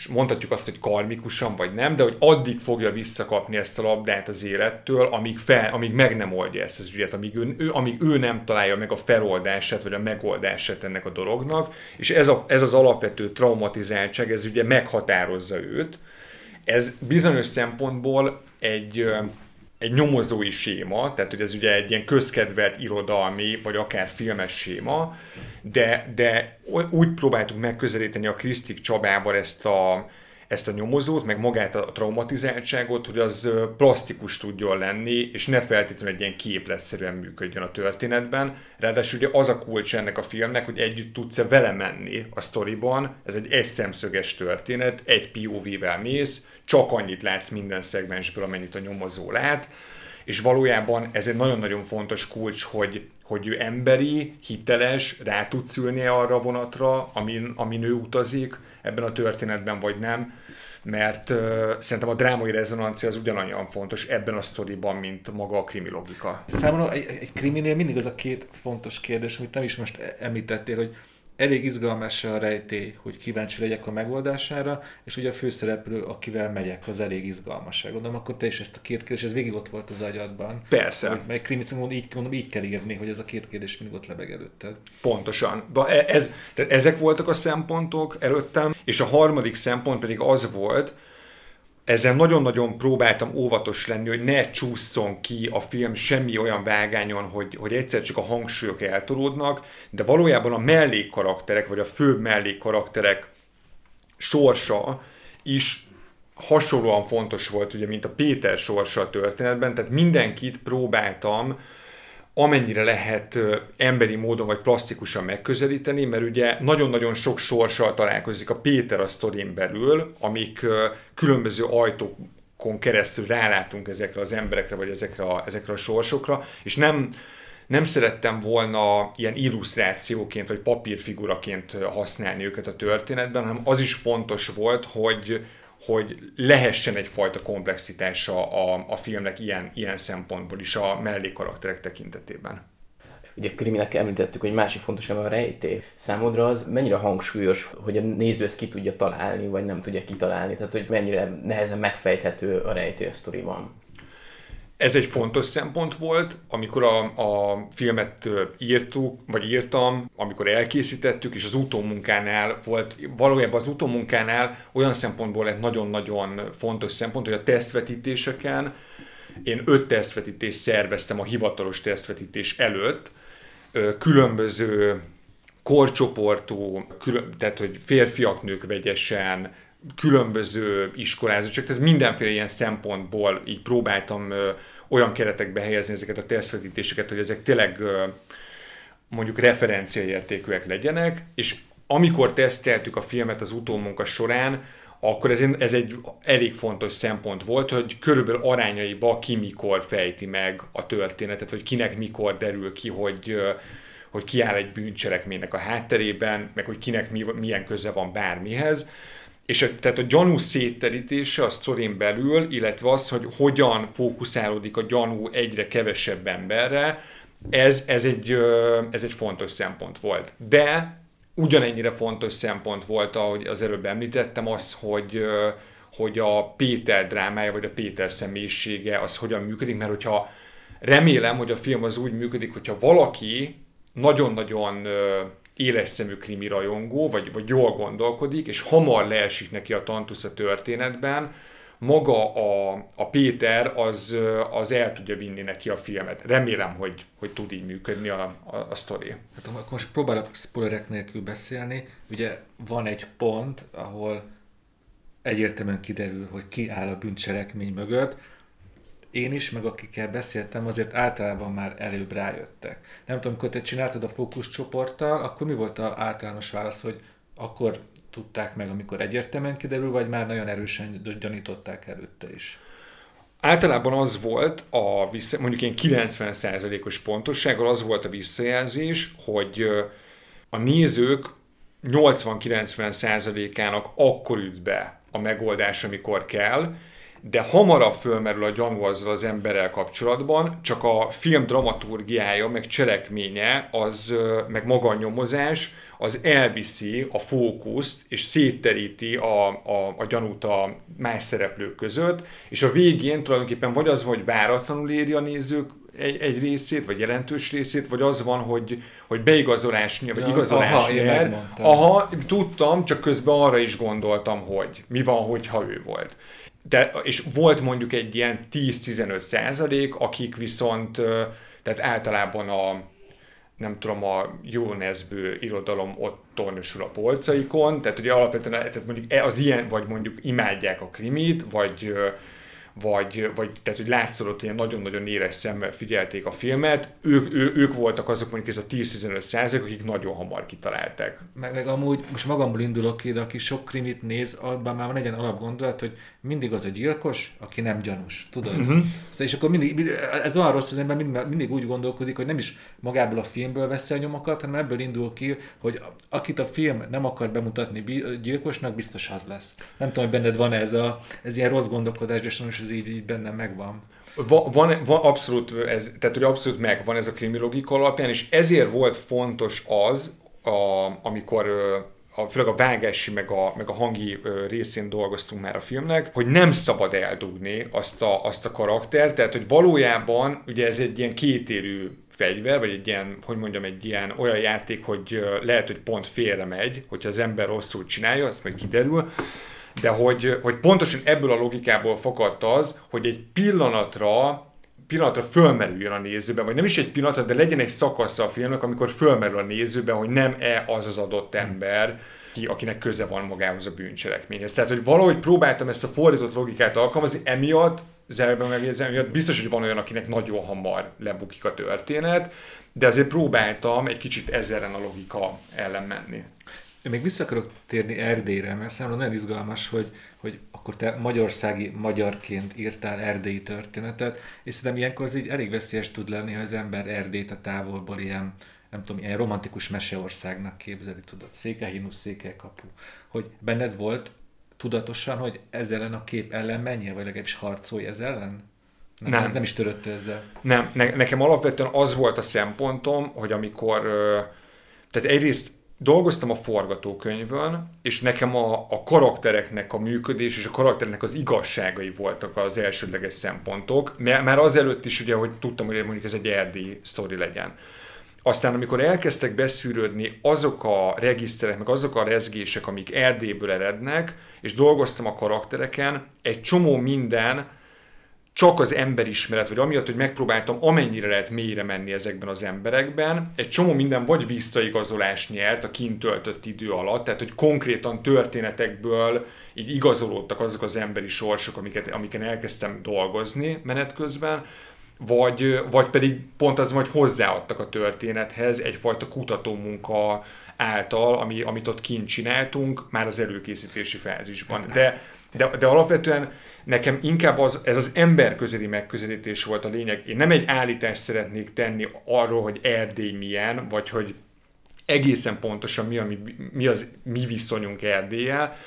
mondhatjuk azt, hogy karmikusan vagy nem, de hogy addig fogja visszakapni ezt a labdát az élettől, amíg, fel, amíg meg nem oldja ezt az ügyet, amíg ő, amíg ő nem találja meg a feloldását, vagy a megoldását ennek a dolognak, és ez, a, ez az alapvető traumatizáltság, ez ugye meghatározza őt. Ez bizonyos szempontból egy egy nyomozói séma, tehát hogy ez ugye egy ilyen közkedvelt irodalmi, vagy akár filmes séma, de, de úgy próbáltuk megközelíteni a Krisztik Csabával ezt a, ezt a nyomozót, meg magát a traumatizáltságot, hogy az plastikus tudjon lenni, és ne feltétlenül egy ilyen képletszerűen működjön a történetben. Ráadásul ugye az a kulcs ennek a filmnek, hogy együtt tudsz-e vele menni a sztoriban. Ez egy egyszemszöges történet, egy POV-vel mész, csak annyit látsz minden szegmensből, amennyit a nyomozó lát, és valójában ez egy nagyon-nagyon fontos kulcs, hogy, hogy ő emberi, hiteles, rá tudsz ülni arra a vonatra, amin, amin ő utazik, ebben a történetben vagy nem, mert uh, szerintem a drámai rezonancia az ugyanannyian fontos ebben a sztoriban, mint maga a krimilogika. Számomra egy, egy kriminél mindig az a két fontos kérdés, amit nem is most említettél, hogy elég izgalmas a rejtély, hogy kíváncsi legyek a megoldására, és ugye a főszereplő, akivel megyek, az elég izgalmas. Gondolom, akkor te is ezt a két kérdés, ez végig ott volt az agyadban. Persze. Mert krimit így, mondom, így kell írni, hogy ez a két kérdés mindig ott lebeg előtted. Pontosan. De ez, tehát ezek voltak a szempontok előttem, és a harmadik szempont pedig az volt, ezzel nagyon-nagyon próbáltam óvatos lenni, hogy ne csúszson ki a film semmi olyan vágányon, hogy, hogy egyszer csak a hangsúlyok eltolódnak, de valójában a mellékkarakterek, vagy a főbb mellékkarakterek sorsa is hasonlóan fontos volt, ugye, mint a Péter sorsa a történetben, tehát mindenkit próbáltam amennyire lehet emberi módon vagy plastikusan megközelíteni, mert ugye nagyon-nagyon sok sorssal találkozik a Péter a sztorin belül, amik különböző ajtókon keresztül rálátunk ezekre az emberekre, vagy ezekre a, ezekre a sorsokra, és nem, nem szerettem volna ilyen illusztrációként, vagy papírfiguraként használni őket a történetben, hanem az is fontos volt, hogy, hogy lehessen egyfajta komplexitása a, a filmnek ilyen, ilyen szempontból is a mellékkarakterek tekintetében. Ugye kriminek említettük, hogy másik fontos a rejtély. Számodra az mennyire hangsúlyos, hogy a néző ezt ki tudja találni, vagy nem tudja kitalálni? Tehát, hogy mennyire nehezen megfejthető a rejtély a sztoriban? Ez egy fontos szempont volt, amikor a, a filmet írtuk, vagy írtam, amikor elkészítettük, és az utómunkánál volt, valójában az utómunkánál olyan szempontból lett nagyon-nagyon fontos szempont, hogy a tesztvetítéseken én öt tesztvetítést szerveztem a hivatalos tesztvetítés előtt, különböző korcsoportú, külön, tehát hogy férfiak, nők vegyesen, különböző iskolázottság, tehát mindenféle ilyen szempontból így próbáltam ö, olyan keretekbe helyezni ezeket a tesztvetítéseket, hogy ezek tényleg ö, mondjuk referenciaértékűek legyenek, és amikor teszteltük a filmet az utómunka során, akkor ez, ez egy elég fontos szempont volt, hogy körülbelül arányaiba ki mikor fejti meg a történetet, hogy kinek mikor derül ki, hogy, hogy ki áll egy bűncselekménynek a hátterében, meg hogy kinek mi, milyen köze van bármihez. És a, tehát a gyanú szétterítése a sztorin belül, illetve az, hogy hogyan fókuszálódik a gyanú egyre kevesebb emberre, ez, ez, egy, ez egy fontos szempont volt. De ugyanennyire fontos szempont volt, ahogy az előbb említettem, az, hogy, hogy a Péter drámája, vagy a Péter személyisége az hogyan működik, mert hogyha remélem, hogy a film az úgy működik, hogyha valaki nagyon-nagyon éles szemű krimi rajongó, vagy, vagy jól gondolkodik, és hamar leesik neki a tantusz a történetben, maga a, a Péter az, az el tudja vinni neki a filmet. Remélem, hogy, hogy tud így működni a, a, a sztori. Hát akkor most próbálok spoilerek nélkül beszélni. Ugye van egy pont, ahol egyértelműen kiderül, hogy ki áll a bűncselekmény mögött. Én is, meg akikkel beszéltem, azért általában már előbb rájöttek. Nem tudom, amikor te csináltad a fókuszcsoporttal, akkor mi volt az általános válasz, hogy akkor tudták meg, amikor egyértelműen kiderül, vagy már nagyon erősen gyanították előtte is? Általában az volt, a vissza, mondjuk ilyen 90%-os pontossággal az volt a visszajelzés, hogy a nézők 80-90%-ának akkor üt be a megoldás, amikor kell, de hamarabb fölmerül a gyanú azzal az emberrel kapcsolatban, csak a film dramaturgiája, meg cselekménye, az, meg maga a nyomozás, az elviszi a fókuszt, és szétteríti a, a, a gyanút a más szereplők között, és a végén tulajdonképpen vagy az, hogy váratlanul éri a nézők egy, egy részét, vagy jelentős részét, vagy az van, hogy, hogy beigazolás nyer, vagy igazolás aha, nyer. Aha, tudtam, csak közben arra is gondoltam, hogy mi van, hogyha ő volt. De, és volt mondjuk egy ilyen 10-15 százalék, akik viszont, tehát általában a, nem tudom, a jó nezbő irodalom ott tornosul a polcaikon, tehát ugye alapvetően tehát mondjuk e, az ilyen, vagy mondjuk imádják a krimit, vagy vagy, vagy tehát, hogy látszott, hogy nagyon-nagyon éles szemmel figyelték a filmet, ők, ő, ők voltak azok mondjuk ez a 10-15 százalék, akik nagyon hamar kitalálták. Meg, meg amúgy most magamból indulok ki, de aki sok krimit néz, abban már van egy ilyen alapgondolat, hogy mindig az a gyilkos, aki nem gyanús, tudod? Uh-huh. Szóval, és akkor mindig, ez olyan rossz, az ember mindig, mindig úgy gondolkodik, hogy nem is magából a filmből veszi a nyomokat, hanem ebből indul ki, hogy akit a film nem akar bemutatni gyilkosnak, biztos az lesz. Nem tudom, hogy benned van ez a ez ilyen rossz gondolkodás, de sajnos ez így, így bennem megvan. Van, van, van abszolút, ez, tehát hogy abszolút megvan ez a kriminológika alapján, és ezért volt fontos az, a, amikor a, főleg a vágási meg a, meg a hangi részén dolgoztunk már a filmnek, hogy nem szabad eldugni azt a, azt a karaktert, tehát hogy valójában ugye ez egy ilyen kétérű fegyver, vagy egy ilyen, hogy mondjam, egy ilyen olyan játék, hogy lehet, hogy pont félre megy, hogyha az ember rosszul csinálja, azt meg kiderül, de hogy, hogy pontosan ebből a logikából fakadt az, hogy egy pillanatra pillanatra fölmerüljön a nézőben, vagy nem is egy pillanatra, de legyen egy szakasza a filmnek, amikor fölmerül a nézőben, hogy nem-e az az adott ember, ki, akinek köze van magához a bűncselekményhez. Tehát, hogy valahogy próbáltam ezt a fordított logikát alkalmazni, emiatt, zárban megjegyzem, emiatt biztos, hogy van olyan, akinek nagyon hamar lebukik a történet, de azért próbáltam egy kicsit ezzel a logika ellen menni. Én még vissza akarok térni Erdélyre, mert számomra nagyon izgalmas, hogy, hogy akkor te magyarországi magyarként írtál erdélyi történetet, és szerintem ilyenkor az így elég veszélyes tud lenni, ha az ember Erdélyt a távolból ilyen, nem tudom, ilyen romantikus meseországnak képzeli, tudod, székelyhínus, székelykapu. Hogy benned volt tudatosan, hogy ezzel ellen a kép ellen menjél, vagy legalábbis harcolj ez ellen? Nem, nem. Ez nem is törött ezzel. Nem, ne, nekem alapvetően az volt a szempontom, hogy amikor, tehát egyrészt dolgoztam a forgatókönyvön, és nekem a, a karaktereknek a működés és a karaktereknek az igazságai voltak az elsődleges szempontok, mert már azelőtt is ugye, hogy tudtam, hogy mondjuk ez egy erdi sztori legyen. Aztán amikor elkezdtek beszűrődni azok a regiszterek, meg azok a rezgések, amik Erdélyből erednek, és dolgoztam a karaktereken, egy csomó minden csak az emberismeret, vagy amiatt, hogy megpróbáltam amennyire lehet mélyre menni ezekben az emberekben, egy csomó minden vagy visszaigazolás nyert a kint töltött idő alatt, tehát hogy konkrétan történetekből így igazolódtak azok az emberi sorsok, amiket, amiken elkezdtem dolgozni menet közben, vagy, vagy pedig pont az, hogy hozzáadtak a történethez egyfajta kutatómunka által, ami, amit ott kint csináltunk, már az előkészítési fázisban. De, de, de alapvetően nekem inkább az, ez az emberközeli megközelítés volt a lényeg. Én nem egy állítást szeretnék tenni arról, hogy Erdély milyen, vagy hogy egészen pontosan mi, ami, mi az mi viszonyunk Erdéllyel,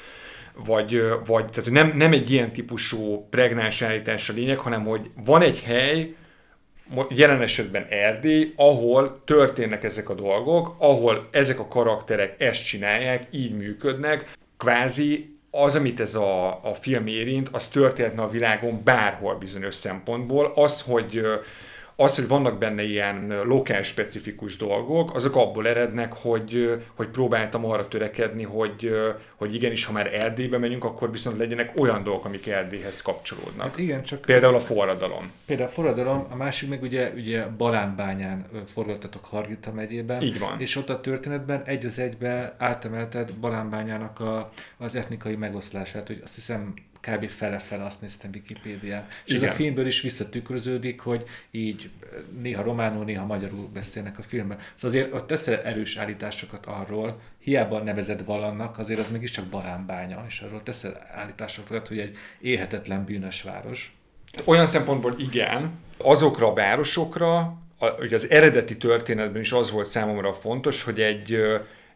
vagy, vagy tehát nem, nem egy ilyen típusú pregnáns állítás a lényeg, hanem hogy van egy hely, jelen esetben Erdély, ahol történnek ezek a dolgok, ahol ezek a karakterek ezt csinálják, így működnek, kvázi az, amit ez a, a film érint, az történhetne a világon bárhol bizonyos szempontból. Az, hogy az, hogy vannak benne ilyen lokál specifikus dolgok, azok abból erednek, hogy, hogy próbáltam arra törekedni, hogy, hogy igenis, ha már Erdélybe megyünk, akkor viszont legyenek olyan dolgok, amik Erdélyhez kapcsolódnak. Hát igen, csak... Például a forradalom. Például a forradalom, a másik meg ugye, ugye Balánbányán forgattatok Hargita megyében. Így van. És ott a történetben egy az egybe átemelted Balánbányának a, az etnikai megoszlását, hogy azt hiszem kb. fele-fele azt néztem Wikipédián. És Igen. ez a filmből is visszatükröződik, hogy így néha románul, néha magyarul beszélnek a filmben. Szóval azért ott teszel erős állításokat arról, hiába nevezed valannak, azért az mégiscsak Balánbánya, és arról teszel állításokat, hogy egy éhetetlen bűnös város. Olyan szempontból igen, azokra a városokra, ugye az eredeti történetben is az volt számomra fontos, hogy egy,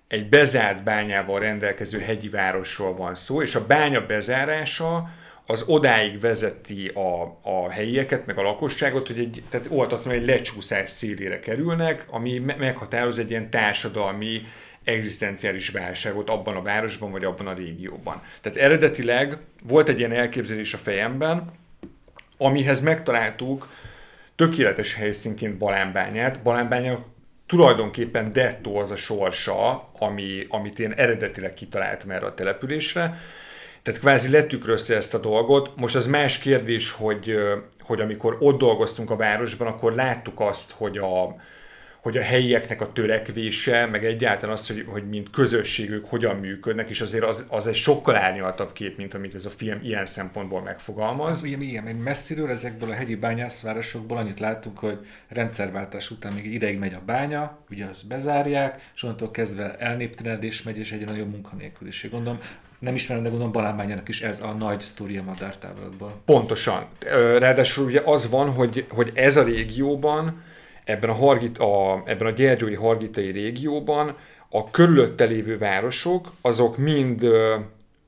egy bezárt bányával rendelkező hegyi városról van szó, és a bánya bezárása az odáig vezeti a, a helyieket, meg a lakosságot, hogy egy, tehát oltatlanul egy lecsúszás szélére kerülnek, ami meghatároz egy ilyen társadalmi egzisztenciális válságot abban a városban, vagy abban a régióban. Tehát eredetileg volt egy ilyen elképzelés a fejemben, amihez megtaláltuk tökéletes helyszínként Balánbányát. Balánbánya tulajdonképpen dettó az a sorsa, ami, amit én eredetileg kitaláltam erre a településre. Tehát kvázi letükrözte ezt a dolgot. Most az más kérdés, hogy, hogy amikor ott dolgoztunk a városban, akkor láttuk azt, hogy a, hogy a helyieknek a törekvése, meg egyáltalán az, hogy, hogy mint közösségük hogyan működnek, és azért az, az egy sokkal árnyaltabb kép, mint amit ez a film ilyen szempontból megfogalmaz. Az ugye igen, még messziről ezekből a hegyi bányászvárosokból annyit láttunk, hogy rendszerváltás után még ideig megy a bánya, ugye azt bezárják, és onnantól kezdve elnéptelenedés megy, és egy nagyobb munkanélküliség. Gondolom, nem ismerem, de gondolom Balánbányának is ez a nagy sztori a madártáblatban. Pontosan. Ráadásul ugye az van, hogy, hogy ez a régióban ebben a, Hargit, a, ebben a Gyergyói Hargitai régióban a körülötte lévő városok, azok mind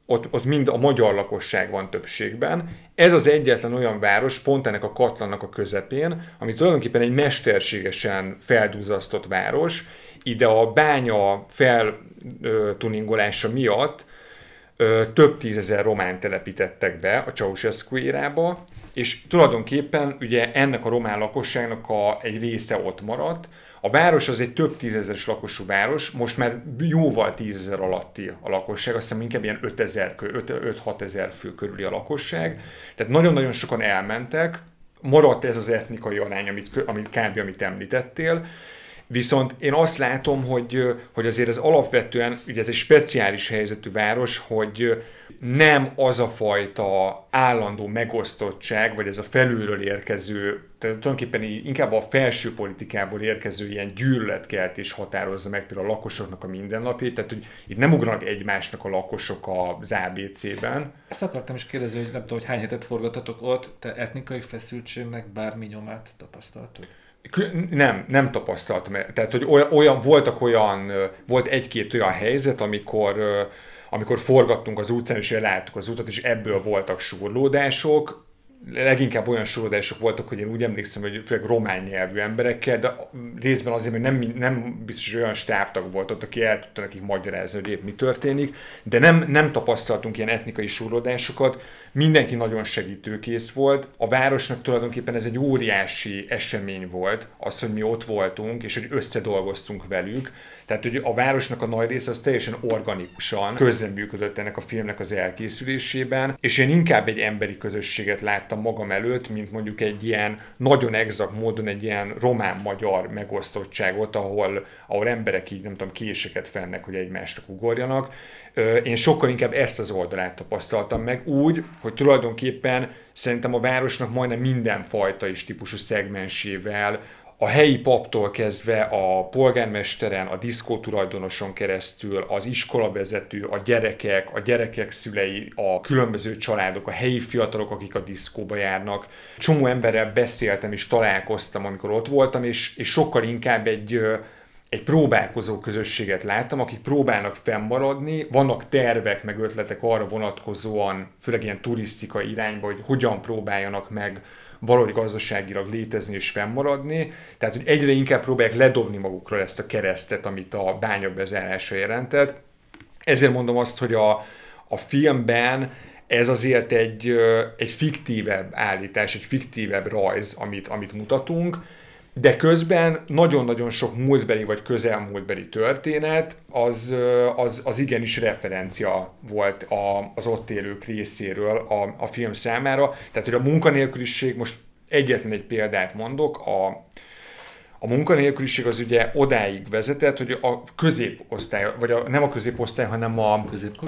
ott, ott mind a magyar lakosság van többségben. Ez az egyetlen olyan város, pont ennek a katlannak a közepén, ami tulajdonképpen egy mesterségesen feldúzasztott város. Ide a bánya feltuningolása miatt több tízezer román telepítettek be a Ceausescu érába, és tulajdonképpen ugye ennek a román lakosságnak a, egy része ott maradt. A város az egy több tízezeres lakosú város, most már jóval tízezer alatti a lakosság, azt hiszem inkább ilyen 5-6 ezer fő körüli a lakosság. Tehát nagyon-nagyon sokan elmentek, maradt ez az etnikai arány, amit, amit kb. amit említettél, Viszont én azt látom, hogy, hogy azért ez alapvetően, ugye ez egy speciális helyzetű város, hogy nem az a fajta állandó megosztottság, vagy ez a felülről érkező, tehát tulajdonképpen inkább a felső politikából érkező ilyen gyűlöletkeltés határozza meg például a lakosoknak a mindennapjait, tehát hogy itt nem ugranak egymásnak a lakosok az ABC-ben. Ezt akartam is kérdezni, hogy nem tudom, hogy hány hetet forgatatok ott, te etnikai feszültségnek bármi nyomát tapasztaltok? Nem, nem tapasztaltam. Tehát, hogy olyan, olyan voltak olyan, volt egy-két olyan helyzet, amikor amikor forgattunk az utcán, és láttuk az utat, és ebből voltak surlódások, leginkább olyan sorolások voltak, hogy én úgy emlékszem, hogy főleg román nyelvű emberekkel, de részben azért, mert nem, nem biztos, hogy olyan stábtag volt ott, aki el tudta nekik magyarázni, hogy épp mi történik, de nem, nem tapasztaltunk ilyen etnikai sorodásokat, mindenki nagyon segítőkész volt. A városnak tulajdonképpen ez egy óriási esemény volt, az, hogy mi ott voltunk, és hogy összedolgoztunk velük. Tehát, hogy a városnak a nagy része az teljesen organikusan közreműködött ennek a filmnek az elkészülésében, és én inkább egy emberi közösséget láttam magam előtt, mint mondjuk egy ilyen nagyon exakt módon egy ilyen román-magyar megosztottságot, ahol, ahol emberek így, nem tudom, késeket fennek, hogy egymásnak ugorjanak. Én sokkal inkább ezt az oldalát tapasztaltam meg úgy, hogy tulajdonképpen szerintem a városnak majdnem minden fajta is típusú szegmensével, a helyi paptól kezdve a polgármesteren, a diszkó tulajdonoson keresztül, az iskolavezető, a gyerekek, a gyerekek szülei, a különböző családok, a helyi fiatalok, akik a diszkóba járnak. Csomó emberrel beszéltem és találkoztam, amikor ott voltam, és, és sokkal inkább egy egy próbálkozó közösséget láttam, akik próbálnak fennmaradni, vannak tervek, meg ötletek arra vonatkozóan, főleg ilyen turisztikai irányba, hogy hogyan próbáljanak meg valahogy gazdaságilag létezni és fennmaradni. Tehát, hogy egyre inkább próbálják ledobni magukra ezt a keresztet, amit a bánya bezárása jelentett. Ezért mondom azt, hogy a, a filmben ez azért egy, egy fiktívebb állítás, egy fiktívebb rajz, amit, amit mutatunk, de közben nagyon-nagyon sok múltbeli vagy közelmúltbeli történet, az, az, az igenis referencia volt a, az ott élők részéről a, a film számára. Tehát, hogy a munkanélküliség, most egyetlen egy példát mondok, a, a munkanélküliség az ugye odáig vezetett, hogy a középosztály, vagy a, nem a középosztály, hanem a,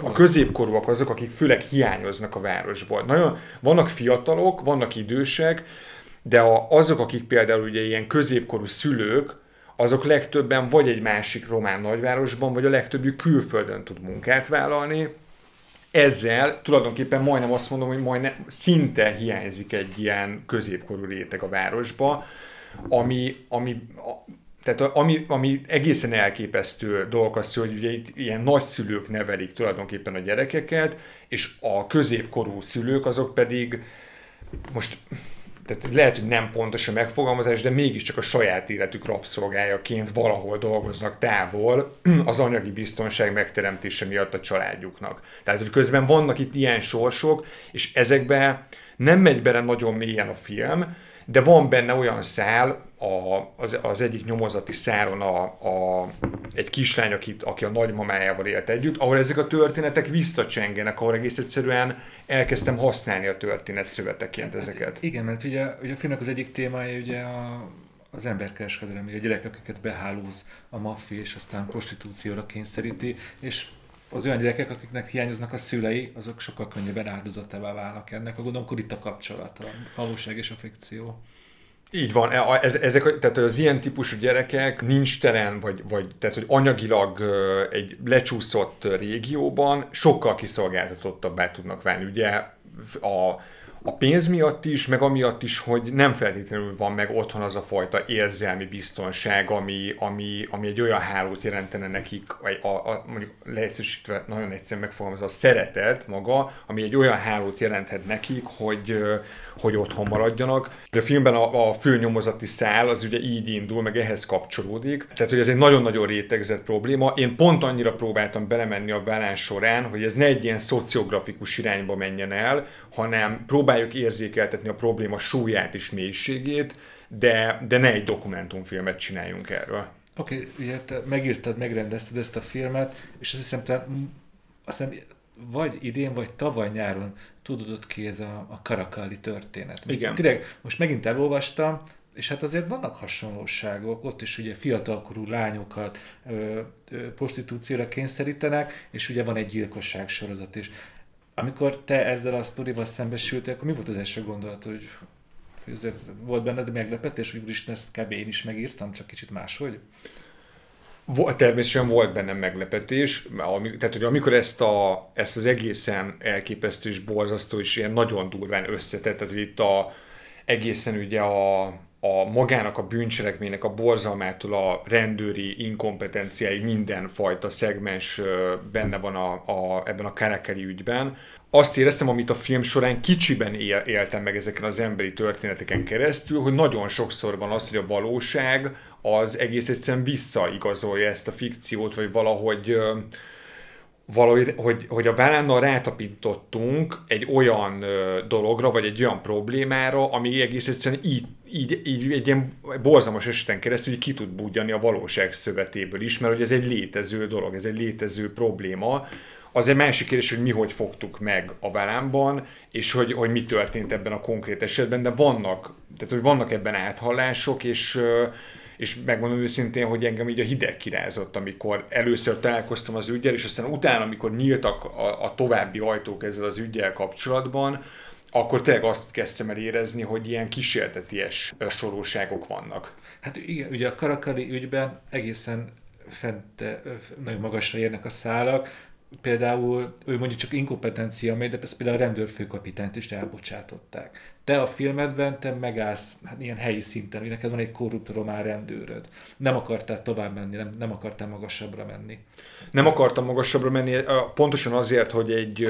a középkorúak azok, akik főleg hiányoznak a városból. Nagyon, vannak fiatalok, vannak idősek, de a, azok, akik például ugye ilyen középkorú szülők, azok legtöbben vagy egy másik román nagyvárosban, vagy a legtöbbjük külföldön tud munkát vállalni. Ezzel tulajdonképpen majdnem azt mondom, hogy majdnem szinte hiányzik egy ilyen középkorú réteg a városba, ami, ami tehát ami, ami egészen elképesztő dolog az, hogy ugye itt ilyen nagyszülők nevelik tulajdonképpen a gyerekeket, és a középkorú szülők azok pedig most tehát lehet, hogy nem pontos a megfogalmazás, de mégiscsak a saját életük rabszolgájaként valahol dolgoznak távol az anyagi biztonság megteremtése miatt a családjuknak. Tehát, hogy közben vannak itt ilyen sorsok, és ezekbe nem megy bele nagyon mélyen a film, de van benne olyan szál, a, az, az egyik nyomozati száron a, a, egy kislány, akit, aki a nagymamájával élt együtt, ahol ezek a történetek visszacsengenek, ahol egész egyszerűen elkezdtem használni a történet szöveteként hát ezeket. Hát igen, mert ugye, ugye a filmnek az egyik témája ugye a, az emberkereskedelem, a gyerekek, akiket behálóz a maffia, és aztán prostitúcióra kényszeríti, és az olyan gyerekek, akiknek hiányoznak a szülei, azok sokkal könnyebben áldozatává válnak ennek. A gondolom, akkor itt a kapcsolat, a valóság és a fikció. Így van, e, ez, ezek, tehát az ilyen típusú gyerekek nincs teren, vagy, vagy tehát, hogy anyagilag egy lecsúszott régióban sokkal kiszolgáltatottabbá tudnak válni. Ugye a, a pénz miatt is, meg amiatt is, hogy nem feltétlenül van meg otthon az a fajta érzelmi biztonság, ami, ami, ami egy olyan hálót jelentene nekik, vagy a, a, mondjuk leegyszerűsítve nagyon egyszerűen megfogalmazva a szeretet maga, ami egy olyan hálót jelenthet nekik, hogy, hogy otthon maradjanak. A filmben a, a főnyomozati szál az ugye így indul, meg ehhez kapcsolódik. Tehát, hogy ez egy nagyon-nagyon rétegzett probléma. Én pont annyira próbáltam belemenni a vállán során, hogy ez ne egy ilyen szociografikus irányba menjen el, hanem próbáljuk érzékeltetni a probléma súlyát és mélységét, de, de ne egy dokumentumfilmet csináljunk erről. Oké, okay, ugye te megírtad, megrendezted ezt a filmet, és azt hiszem, te azt hiszem, vagy idén, vagy tavaly nyáron tudod ki ez a, a Karakalli történet. Most Igen. Tényleg, most megint elolvastam, és hát azért vannak hasonlóságok, ott is ugye fiatalkorú lányokat ö, ö, prostitúcióra kényszerítenek, és ugye van egy gyilkosság sorozat is. Amikor te ezzel a sztorival szembesültél, akkor mi volt az első gondolat, hogy ezért volt benned meglepetés, hogy úristen, ezt kb. én is megírtam, csak kicsit máshogy? Természetesen volt bennem meglepetés, tehát hogy amikor ezt, a, ezt az egészen elképesztő és borzasztó és ilyen nagyon durván összetett, tehát hogy itt a, egészen ugye a, a magának a bűncselekménynek a borzalmától a rendőri inkompetenciái mindenfajta szegmens benne van a, a, ebben a Karakeri ügyben. Azt éreztem, amit a film során kicsiben él, éltem meg ezeken az emberi történeteken keresztül, hogy nagyon sokszor van az, hogy a valóság az egész egyszerűen visszaigazolja ezt a fikciót, vagy valahogy valahogy, hogy, hogy a vállánnal rátapintottunk egy olyan ö, dologra, vagy egy olyan problémára, ami egész egyszerűen így, így, így egy ilyen borzalmas eseten keresztül hogy ki tud budjani a valóság szövetéből is, mert hogy ez egy létező dolog, ez egy létező probléma. Az egy másik kérdés, hogy mi hogy fogtuk meg a vállámban, és hogy, hogy mi történt ebben a konkrét esetben, de vannak, tehát hogy vannak ebben áthallások, és és megmondom őszintén, hogy engem így a hideg kirázott, amikor először találkoztam az ügyel, és aztán utána, amikor nyíltak a, a további ajtók ezzel az ügyel kapcsolatban, akkor tényleg azt kezdtem el érezni, hogy ilyen kísérteties sorúságok vannak. Hát igen, ugye a Karakali ügyben egészen fent, nagyon magasra érnek a szálak, például ő mondjuk csak inkompetencia megy, de például a rendőrfőkapitányt is elbocsátották. Te a filmedben te megállsz hát ilyen helyi szinten, hogy neked van egy korrupt román rendőröd. Nem akartál tovább menni, nem, nem akartál magasabbra menni. Nem akartam magasabbra menni, pontosan azért, hogy egy,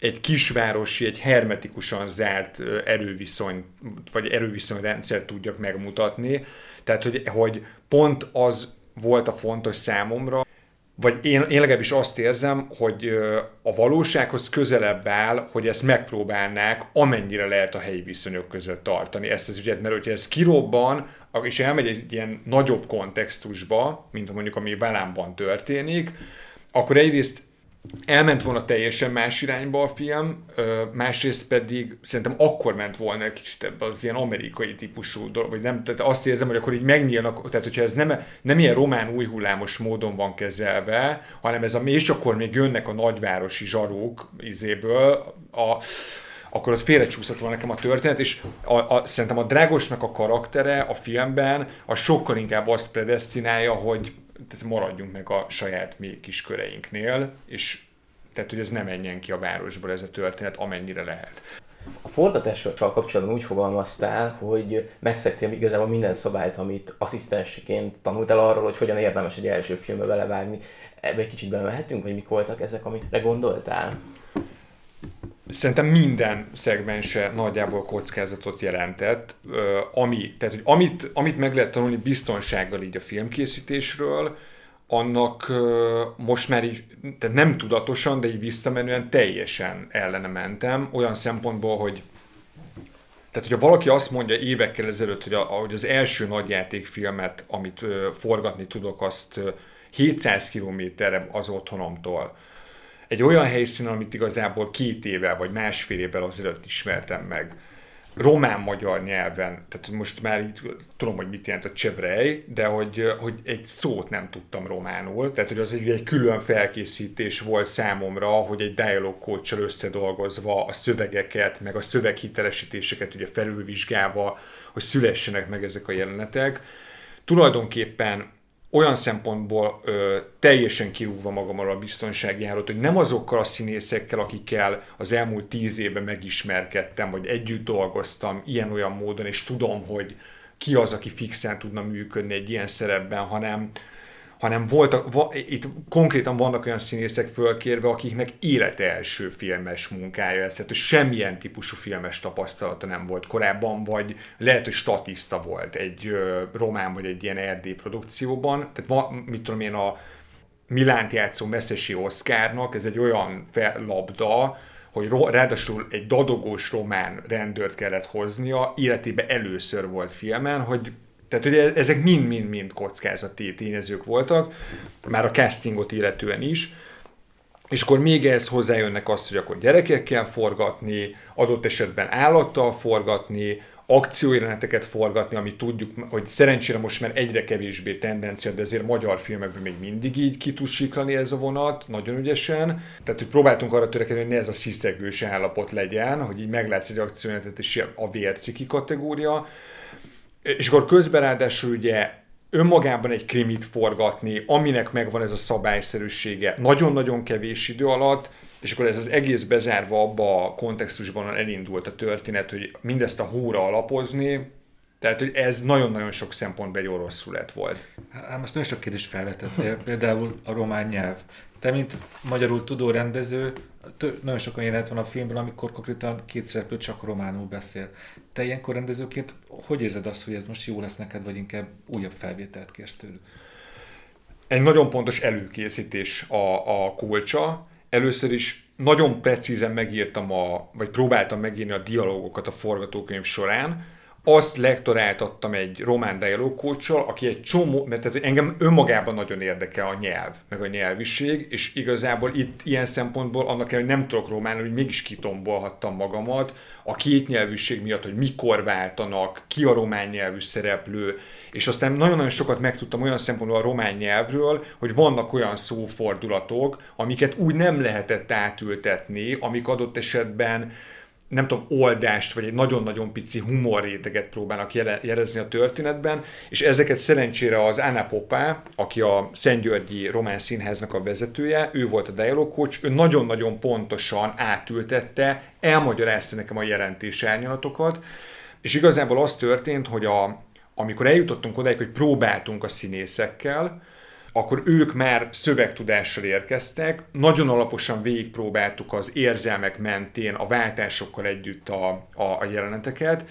egy kisvárosi, egy hermetikusan zárt erőviszony, vagy erőviszonyrendszert tudjak megmutatni. Tehát, hogy, hogy pont az volt a fontos számomra, vagy én, én legalábbis azt érzem, hogy a valósághoz közelebb áll, hogy ezt megpróbálnák amennyire lehet a helyi viszonyok között tartani ezt az ügyet, mert hogyha ez kirobban, és elmegy egy ilyen nagyobb kontextusba, mint mondjuk ami Valámban történik, akkor egyrészt elment volna teljesen más irányba a film, másrészt pedig szerintem akkor ment volna egy kicsit ebbe az ilyen amerikai típusú dolog, vagy nem, tehát azt érzem, hogy akkor így megnyílnak, tehát hogyha ez nem, nem ilyen román új hullámos módon van kezelve, hanem ez a, és akkor még jönnek a nagyvárosi zsarók izéből, a, akkor ott félrecsúszott volna nekem a történet, és a, a, szerintem a Dragosnak a karaktere a filmben a sokkal inkább azt predestinálja, hogy tehát maradjunk meg a saját mi kis köreinknél, és tehát, hogy ez nem menjen ki a városból ez a történet, amennyire lehet. A forgatással kapcsolatban úgy fogalmaztál, hogy megszektél igazából minden szabályt, amit asszisztenseként tanultál arról, hogy hogyan érdemes egy első filmbe belevágni. Ebbe egy kicsit belemehetünk, hogy mik voltak ezek, amikre gondoltál? Szerintem minden szegmense nagyjából kockázatot jelentett, ami, tehát, hogy amit, amit meg lehet tanulni biztonsággal így a filmkészítésről, annak most már így, tehát nem tudatosan, de így visszamenően teljesen ellene mentem, olyan szempontból, hogy tehát, hogyha valaki azt mondja évekkel ezelőtt, hogy, a, hogy az első nagyjátékfilmet, amit ö, forgatni tudok, azt ö, 700 kilométerre az otthonomtól, egy olyan helyszínen, amit igazából két éve vagy másfél évvel azelőtt ismertem meg, román-magyar nyelven, tehát most már így tudom, hogy mit jelent a csevrej, de hogy, hogy egy szót nem tudtam románul, tehát hogy az egy, egy külön felkészítés volt számomra, hogy egy dialog coach összedolgozva a szövegeket, meg a szöveghitelesítéseket ugye felülvizsgálva, hogy szülessenek meg ezek a jelenetek. Tulajdonképpen olyan szempontból ö, teljesen kirúgva magamról a biztonsági hálót, hogy nem azokkal a színészekkel, akikkel az elmúlt tíz évben megismerkedtem, vagy együtt dolgoztam ilyen-olyan módon, és tudom, hogy ki az, aki fixen tudna működni egy ilyen szerepben, hanem, hanem voltak, va, itt konkrétan vannak olyan színészek fölkérve, akiknek élete első filmes munkája ez, tehát hogy semmilyen típusú filmes tapasztalata nem volt korábban, vagy lehet, hogy statiszta volt egy ö, román vagy egy ilyen erdély produkcióban, tehát va, mit tudom én, a Milánt játszó Messzesi Oszkárnak, ez egy olyan labda, hogy ráadásul egy dadogós román rendőrt kellett hoznia, életében először volt filmen, hogy tehát ugye ezek mind-mind-mind kockázati tényezők voltak, már a castingot illetően is, és akkor még ehhez hozzájönnek azt, hogy akkor gyerekekkel forgatni, adott esetben állattal forgatni, akciójeleneteket forgatni, ami tudjuk, hogy szerencsére most már egyre kevésbé tendencia, de azért magyar filmekben még mindig így ki tud siklani ez a vonat, nagyon ügyesen. Tehát, hogy próbáltunk arra törekedni, hogy ne ez a sziszegős állapot legyen, hogy így meglátsz egy akciójelenetet, és a vérciki kategória, és akkor közben ráadásul ugye önmagában egy krimit forgatni, aminek megvan ez a szabályszerűsége nagyon-nagyon kevés idő alatt, és akkor ez az egész bezárva abba a kontextusban elindult a történet, hogy mindezt a hóra alapozni, tehát, hogy ez nagyon-nagyon sok szempontból egy orosz lett volt. Hát most nagyon sok kérdést felvetettél, például a román nyelv. Te, mint magyarul tudó rendező, nagyon sokan jelenet van a filmben, amikor konkrétan két szereplő csak románul beszél. Te ilyenkor rendezőként hogy érzed azt, hogy ez most jó lesz neked, vagy inkább újabb felvételt kérsz tőlük? Egy nagyon pontos előkészítés a, a kulcsa. Először is nagyon precízen megírtam, a, vagy próbáltam megírni a dialógokat a forgatókönyv során, azt lektoráltattam egy román dialógkócsal, aki egy csomó, mert tehát engem önmagában nagyon érdekel a nyelv, meg a nyelviség, és igazából itt ilyen szempontból annak hogy nem tudok románul, hogy mégis kitombolhattam magamat a kétnyelvűség miatt, hogy mikor váltanak, ki a román nyelvű szereplő, és aztán nagyon-nagyon sokat megtudtam olyan szempontból a román nyelvről, hogy vannak olyan szófordulatok, amiket úgy nem lehetett átültetni, amik adott esetben nem tudom, oldást, vagy egy nagyon-nagyon pici humorréteget próbálnak jelezni a történetben, és ezeket szerencsére az Anna Popá, aki a Szentgyörgyi Román Színháznak a vezetője, ő volt a dialog coach, ő nagyon-nagyon pontosan átültette, elmagyarázta nekem a jelentés árnyalatokat, és igazából az történt, hogy a, amikor eljutottunk odáig, hogy próbáltunk a színészekkel, akkor ők már szövegtudással érkeztek, nagyon alaposan végigpróbáltuk az érzelmek mentén a váltásokkal együtt a, a, a jeleneteket,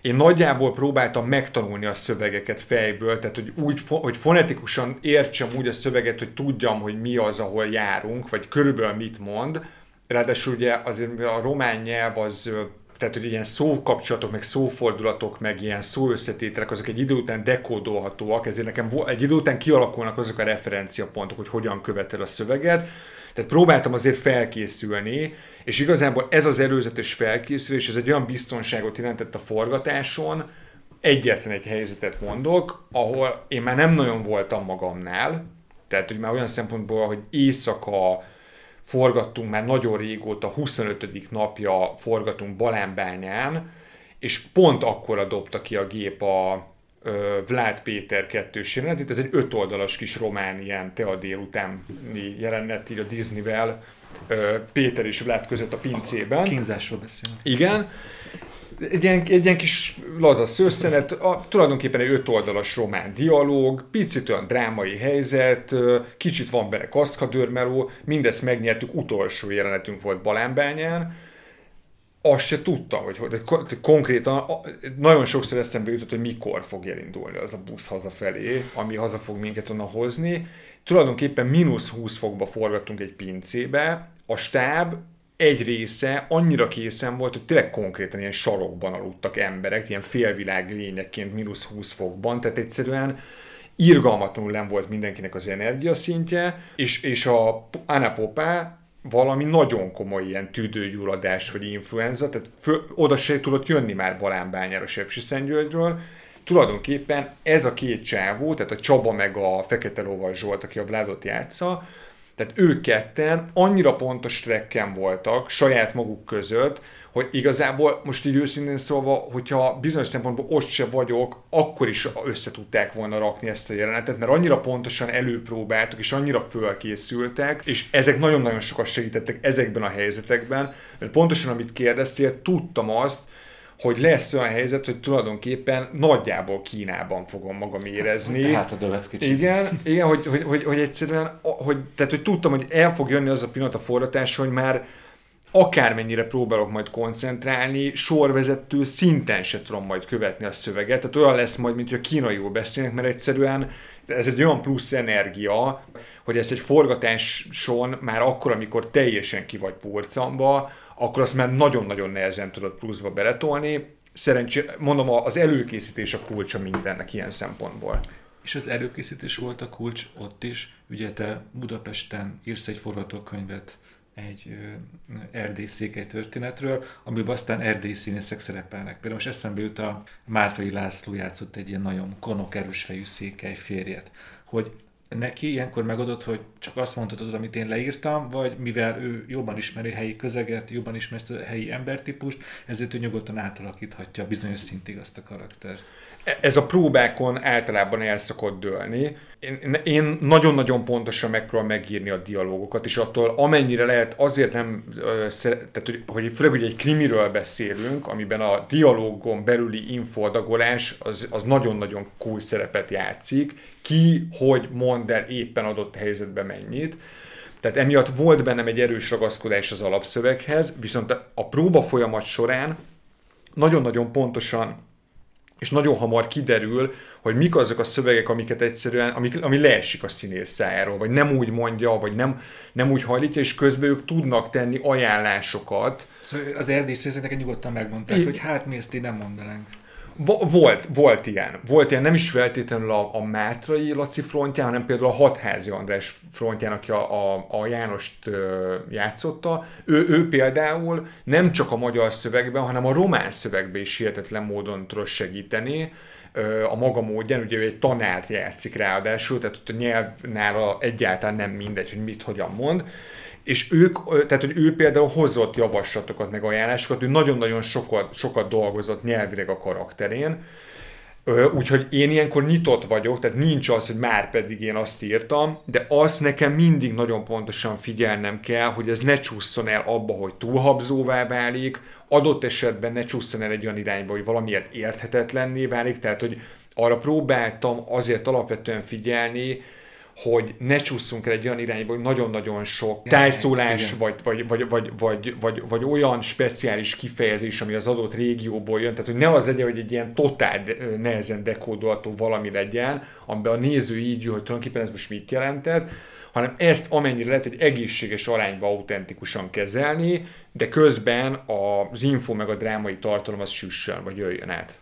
én nagyjából próbáltam megtanulni a szövegeket fejből, tehát hogy úgy, hogy fonetikusan értsem úgy a szöveget, hogy tudjam, hogy mi az, ahol járunk, vagy körülbelül mit mond. Ráadásul ugye azért a román nyelv az tehát hogy ilyen szókapcsolatok, meg szófordulatok, meg ilyen szóösszetételek, azok egy idő után dekódolhatóak, ezért nekem egy idő után kialakulnak azok a referenciapontok, hogy hogyan követel a szöveget, Tehát próbáltam azért felkészülni, és igazából ez az előzetes felkészülés, ez egy olyan biztonságot jelentett a forgatáson, egyetlen egy helyzetet mondok, ahol én már nem nagyon voltam magamnál, tehát hogy már olyan szempontból, hogy éjszaka forgattunk már nagyon régóta, 25. napja forgatunk Balánbányán, és pont akkora dobta ki a gép a ö, Vlád Péter kettős jelenetét, ez egy öt oldalas kis román ilyen tea délutáni jelenet, így a Disneyvel, Péter és Vlád között a pincében. Kínzásról beszélünk. Igen, egy ilyen, egy ilyen kis laza szőszenet, a, tulajdonképpen egy öt oldalas román dialóg, picit olyan drámai helyzet, kicsit van benne kaszkadőrmeló, mindezt megnyertük, utolsó jelenetünk volt Balánbányán, azt se tudtam, hogy, hogy konkrétan nagyon sokszor eszembe jutott, hogy mikor fog elindulni az a busz hazafelé, ami haza fog minket onnan hozni. Tulajdonképpen mínusz 20 fokba forgattunk egy pincébe, a stáb egy része annyira készen volt, hogy tényleg konkrétan ilyen sarokban aludtak emberek, ilyen félvilág lényekként mínusz 20 fokban, tehát egyszerűen irgalmatlanul nem volt mindenkinek az energiaszintje, és, és a Anna Popá valami nagyon komoly ilyen tüdőgyulladás vagy influenza, tehát föl, oda se tudott jönni már Balánbányára Sepsiszentgyörgyről, tulajdonképpen ez a két csávó, tehát a Csaba meg a Fekete Lovas Zsolt, aki a Vládot játsza, tehát ők ketten annyira pontos trekken voltak saját maguk között, hogy igazából most így őszintén szólva, hogyha bizonyos szempontból ott se vagyok, akkor is össze tudták volna rakni ezt a jelenetet, mert annyira pontosan előpróbáltak, és annyira fölkészültek, és ezek nagyon-nagyon sokat segítettek ezekben a helyzetekben, mert pontosan amit kérdeztél, tudtam azt, hogy lesz olyan helyzet, hogy tulajdonképpen nagyjából Kínában fogom magam érezni. Tehát a dövetsz kicsit. Igen, igen hogy, hogy, hogy, hogy egyszerűen, hogy, tehát hogy tudtam, hogy el fog jönni az a pillanat a forratás, hogy már akármennyire próbálok majd koncentrálni, sorvezető szinten se tudom majd követni a szöveget, tehát olyan lesz majd, mint hogy a kínaiul beszélnek, mert egyszerűen ez egy olyan plusz energia, hogy ez egy forgatáson már akkor, amikor teljesen ki vagy purcamba, akkor azt már nagyon-nagyon nehezen tudod pluszba beletolni. Szerencsé, mondom, az előkészítés a kulcsa mindennek ilyen szempontból. És az előkészítés volt a kulcs ott is. Ugye te Budapesten írsz egy forgatókönyvet egy erdély székely történetről, amiben aztán erdély színészek szerepelnek. Például most eszembe jut a Mártai László játszott egy ilyen nagyon konok erős fejű székely férjet, hogy neki ilyenkor megadott, hogy csak azt mondhatod, amit én leírtam, vagy mivel ő jobban ismeri helyi közeget, jobban ismeri a helyi embertípust, ezért ő nyugodtan átalakíthatja bizonyos szintig azt a karaktert. Ez a próbákon általában el szokott dőlni. Én, én nagyon-nagyon pontosan megpróbálom megírni a dialógokat, és attól amennyire lehet, azért nem, tehát hogy, hogy főleg hogy egy krimiről beszélünk, amiben a dialógon belüli infodagolás az, az nagyon-nagyon cool szerepet játszik, ki, hogy mond el éppen adott helyzetben mennyit. Tehát emiatt volt bennem egy erős ragaszkodás az alapszöveghez, viszont a próba folyamat során nagyon-nagyon pontosan és nagyon hamar kiderül, hogy mik azok a szövegek, amiket egyszerűen, amik, ami leesik a színész szájáról, vagy nem úgy mondja, vagy nem, nem úgy hajlítja, és közben ők tudnak tenni ajánlásokat. Szóval az erdészészeknek nyugodtan megmondták, I... hogy hát mi ezt így nem mondanánk. Volt, volt ilyen. Volt ilyen, nem is feltétlenül a, a Mátrai Laci frontján, hanem például a Hatházi András frontján, aki a, a, a Jánost játszotta. Ő, ő például nem csak a magyar szövegben, hanem a román szövegben is hihetetlen módon tudott segíteni a maga módján. Ugye ő egy tanárt játszik ráadásul, tehát ott a nyelvnál egyáltalán nem mindegy, hogy mit, hogyan mond és ők, tehát hogy ő például hozott javaslatokat, meg ajánlásokat, ő nagyon-nagyon sokat, sokat dolgozott nyelvileg a karakterén, Úgyhogy én ilyenkor nyitott vagyok, tehát nincs az, hogy már pedig én azt írtam, de azt nekem mindig nagyon pontosan figyelnem kell, hogy ez ne csusszon el abba, hogy túlhabzóvá válik, adott esetben ne csusszon el egy olyan irányba, hogy valamiért érthetetlenné válik, tehát hogy arra próbáltam azért alapvetően figyelni, hogy ne csúszunk el egy olyan irányba, hogy nagyon-nagyon sok tájszólás, vagy, vagy, vagy, vagy, vagy, vagy, vagy olyan speciális kifejezés, ami az adott régióból jön, tehát hogy ne az legyen, hogy egy ilyen totál nehezen dekódolható valami legyen, amiben a néző így jön, hogy tulajdonképpen ez most mit jelentett, hanem ezt amennyire lehet egy egészséges arányba autentikusan kezelni, de közben az info meg a drámai tartalom az süssön, vagy jöjjön át.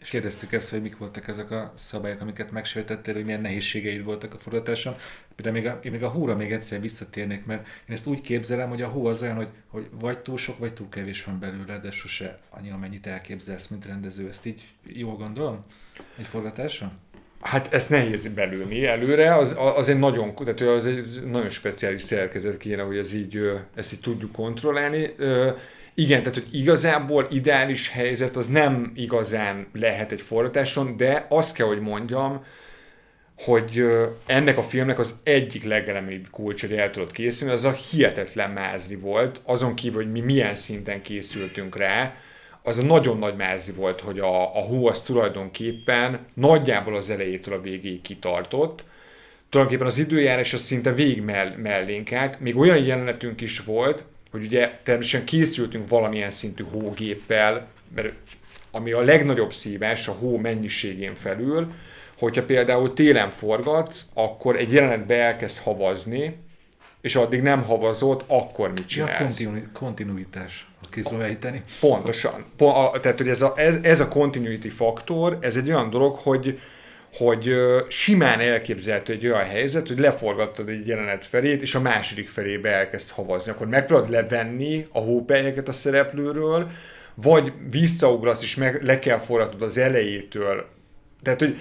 És kérdeztük ezt, hogy mik voltak ezek a szabályok, amiket megsértettél, hogy milyen nehézségeid voltak a forgatáson. De még a, én még a hóra még egyszer visszatérnék, mert én ezt úgy képzelem, hogy a hó az olyan, hogy, hogy vagy túl sok, vagy túl kevés van belőle, de sose annyi, amennyit elképzelsz, mint rendező. Ezt így jól gondolom? Egy forgatáson? Hát ezt nehéz belülni előre, az, az egy nagyon, tehát az egy nagyon speciális szerkezet kéne, hogy ez így, ezt így tudjuk kontrollálni. Igen, tehát hogy igazából ideális helyzet az nem igazán lehet egy forgatáson, de azt kell, hogy mondjam, hogy ennek a filmnek az egyik legelemibb kulcs, hogy el tudott készülni, az a hihetetlen mázni volt, azon kívül, hogy mi milyen szinten készültünk rá, az a nagyon nagy mázi volt, hogy a, a hó az tulajdonképpen nagyjából az elejétől a végéig kitartott, tulajdonképpen az időjárás az szinte végig mell- mellénk állt, még olyan jelenetünk is volt, hogy ugye természetesen készültünk valamilyen szintű hógéppel, mert ami a legnagyobb szívás a hó mennyiségén felül, hogyha például télen forgatsz, akkor egy jelenetbe elkezd havazni, és addig nem havazott, akkor mit csinálsz? Ja, kontinu- kontinuitás, ki tudom ejteni. Pontosan. Po- a, tehát, hogy ez a, ez, ez a continuity faktor, ez egy olyan dolog, hogy hogy simán elképzelhető egy olyan helyzet, hogy leforgattad egy jelenet felét, és a második felébe elkezd havazni. Akkor megpróbálod levenni a hópelyeket a szereplőről, vagy visszaugrasz, és meg le kell forgatnod az elejétől. Tehát, hogy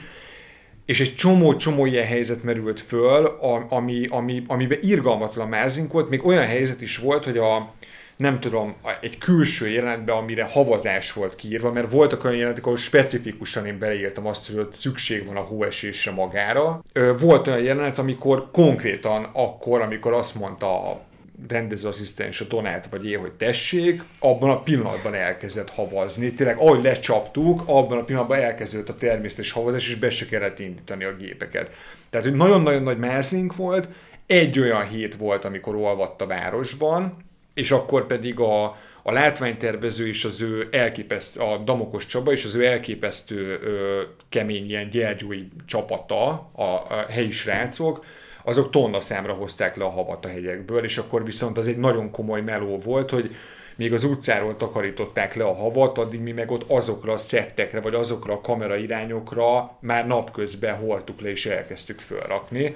és egy csomó-csomó ilyen helyzet merült föl, ami, ami, amiben irgalmatlan mázink volt, még olyan helyzet is volt, hogy a, nem tudom, egy külső jelenetben, amire havazás volt kiírva, mert voltak olyan jelenetek, ahol specifikusan én beleírtam azt, hogy ott szükség van a hóesésre magára. Volt olyan jelenet, amikor konkrétan akkor, amikor azt mondta a rendezőasszisztens, a Donát vagy én, hogy tessék, abban a pillanatban elkezdett havazni. Tényleg, ahogy lecsaptuk, abban a pillanatban elkezdődött a természetes havazás, és be se kellett indítani a gépeket. Tehát, hogy nagyon-nagyon nagy mázlink volt, egy olyan hét volt, amikor olvadt a városban, és akkor pedig a, a látványtervező és az ő elképesztő, a Damokos Csaba és az ő elképesztő ö, kemény ilyen gyergyói csapata, a, a helyi srácok, azok tonna számra hozták le a havat a hegyekből, és akkor viszont az egy nagyon komoly meló volt, hogy még az utcáról takarították le a havat, addig mi meg ott azokra a szettekre, vagy azokra a kamerairányokra már napközben holtuk le és elkezdtük felrakni.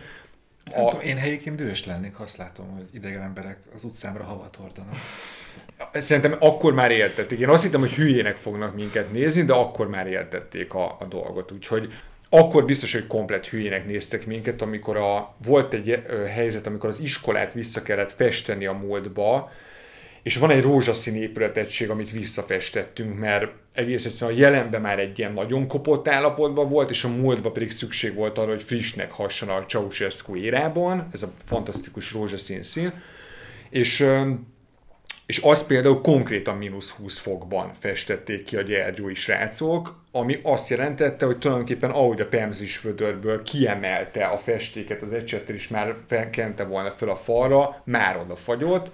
A... én helyiként dühös lennék, ha azt látom, hogy idegen emberek az utcámra havat hordanak. Szerintem akkor már értették. Én azt hittem, hogy hülyének fognak minket nézni, de akkor már értették a, a dolgot. Úgyhogy akkor biztos, hogy komplet hülyének néztek minket, amikor a, volt egy helyzet, amikor az iskolát vissza kellett festeni a múltba, és van egy rózsaszín épületegység, amit visszafestettünk, mert egész egyszerűen a jelenben már egy ilyen nagyon kopott állapotban volt, és a múltban pedig szükség volt arra, hogy frissnek hasson a Ceausescu érában, ez a fantasztikus rózsaszín szín, és és azt például konkrétan mínusz 20 fokban festették ki a gyergyói srácok, ami azt jelentette, hogy tulajdonképpen ahogy a Pemzis vödörből kiemelte a festéket az ecsettel, és már kente volna fel a falra, már oda fagyott,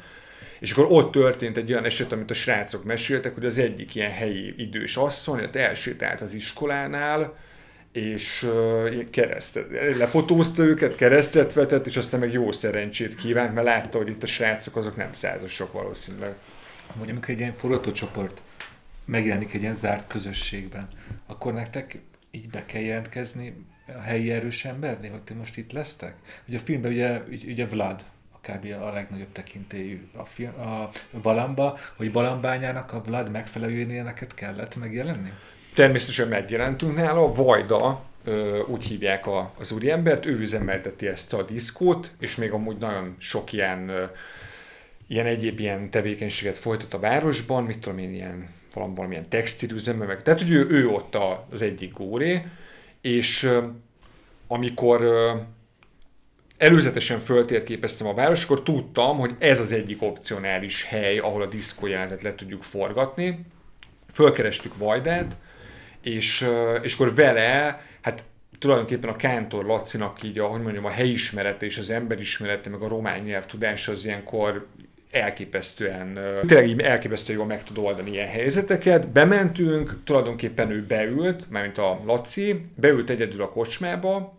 és akkor ott történt egy olyan eset, amit a srácok meséltek, hogy az egyik ilyen helyi idős asszony, ott elsétált az iskolánál, és uh, keresztet, lefotózta őket, keresztet vetett, és aztán meg jó szerencsét kívánt, mert látta, hogy itt a srácok azok nem százasok valószínűleg. Amúgy amikor egy ilyen forgatócsoport megjelenik egy ilyen zárt közösségben, akkor nektek így be kell jelentkezni a helyi erős emberné, hogy ti most itt lesztek? Ugye a filmben ugye, ugye Vlad, kb. a legnagyobb tekintélyű a, film, a Balamba, hogy Balambányának a Vlad megfelelőjénél neked kellett megjelenni? Természetesen megjelentünk nála, Vajda, úgy hívják a, az úriembert, ő üzemelteti ezt a diszkót, és még amúgy nagyon sok ilyen, ilyen egyéb ilyen tevékenységet folytat a városban, mit tudom én, ilyen valami, valamilyen textilüzemben, meg. Tehát, hogy ő, ő ott az egyik góré, és amikor előzetesen föltérképeztem a város, akkor tudtam, hogy ez az egyik opcionális hely, ahol a diszkó jelentet le tudjuk forgatni. Fölkerestük Vajdát, és, és akkor vele, hát tulajdonképpen a Kántor Lacinak így, ahogy mondjam, a helyismerete és az emberismerete, meg a román nyelv tudása az ilyenkor elképesztően, tényleg elképesztően jól meg tud oldani ilyen helyzeteket. Bementünk, tulajdonképpen ő beült, mármint a Laci, beült egyedül a kocsmába,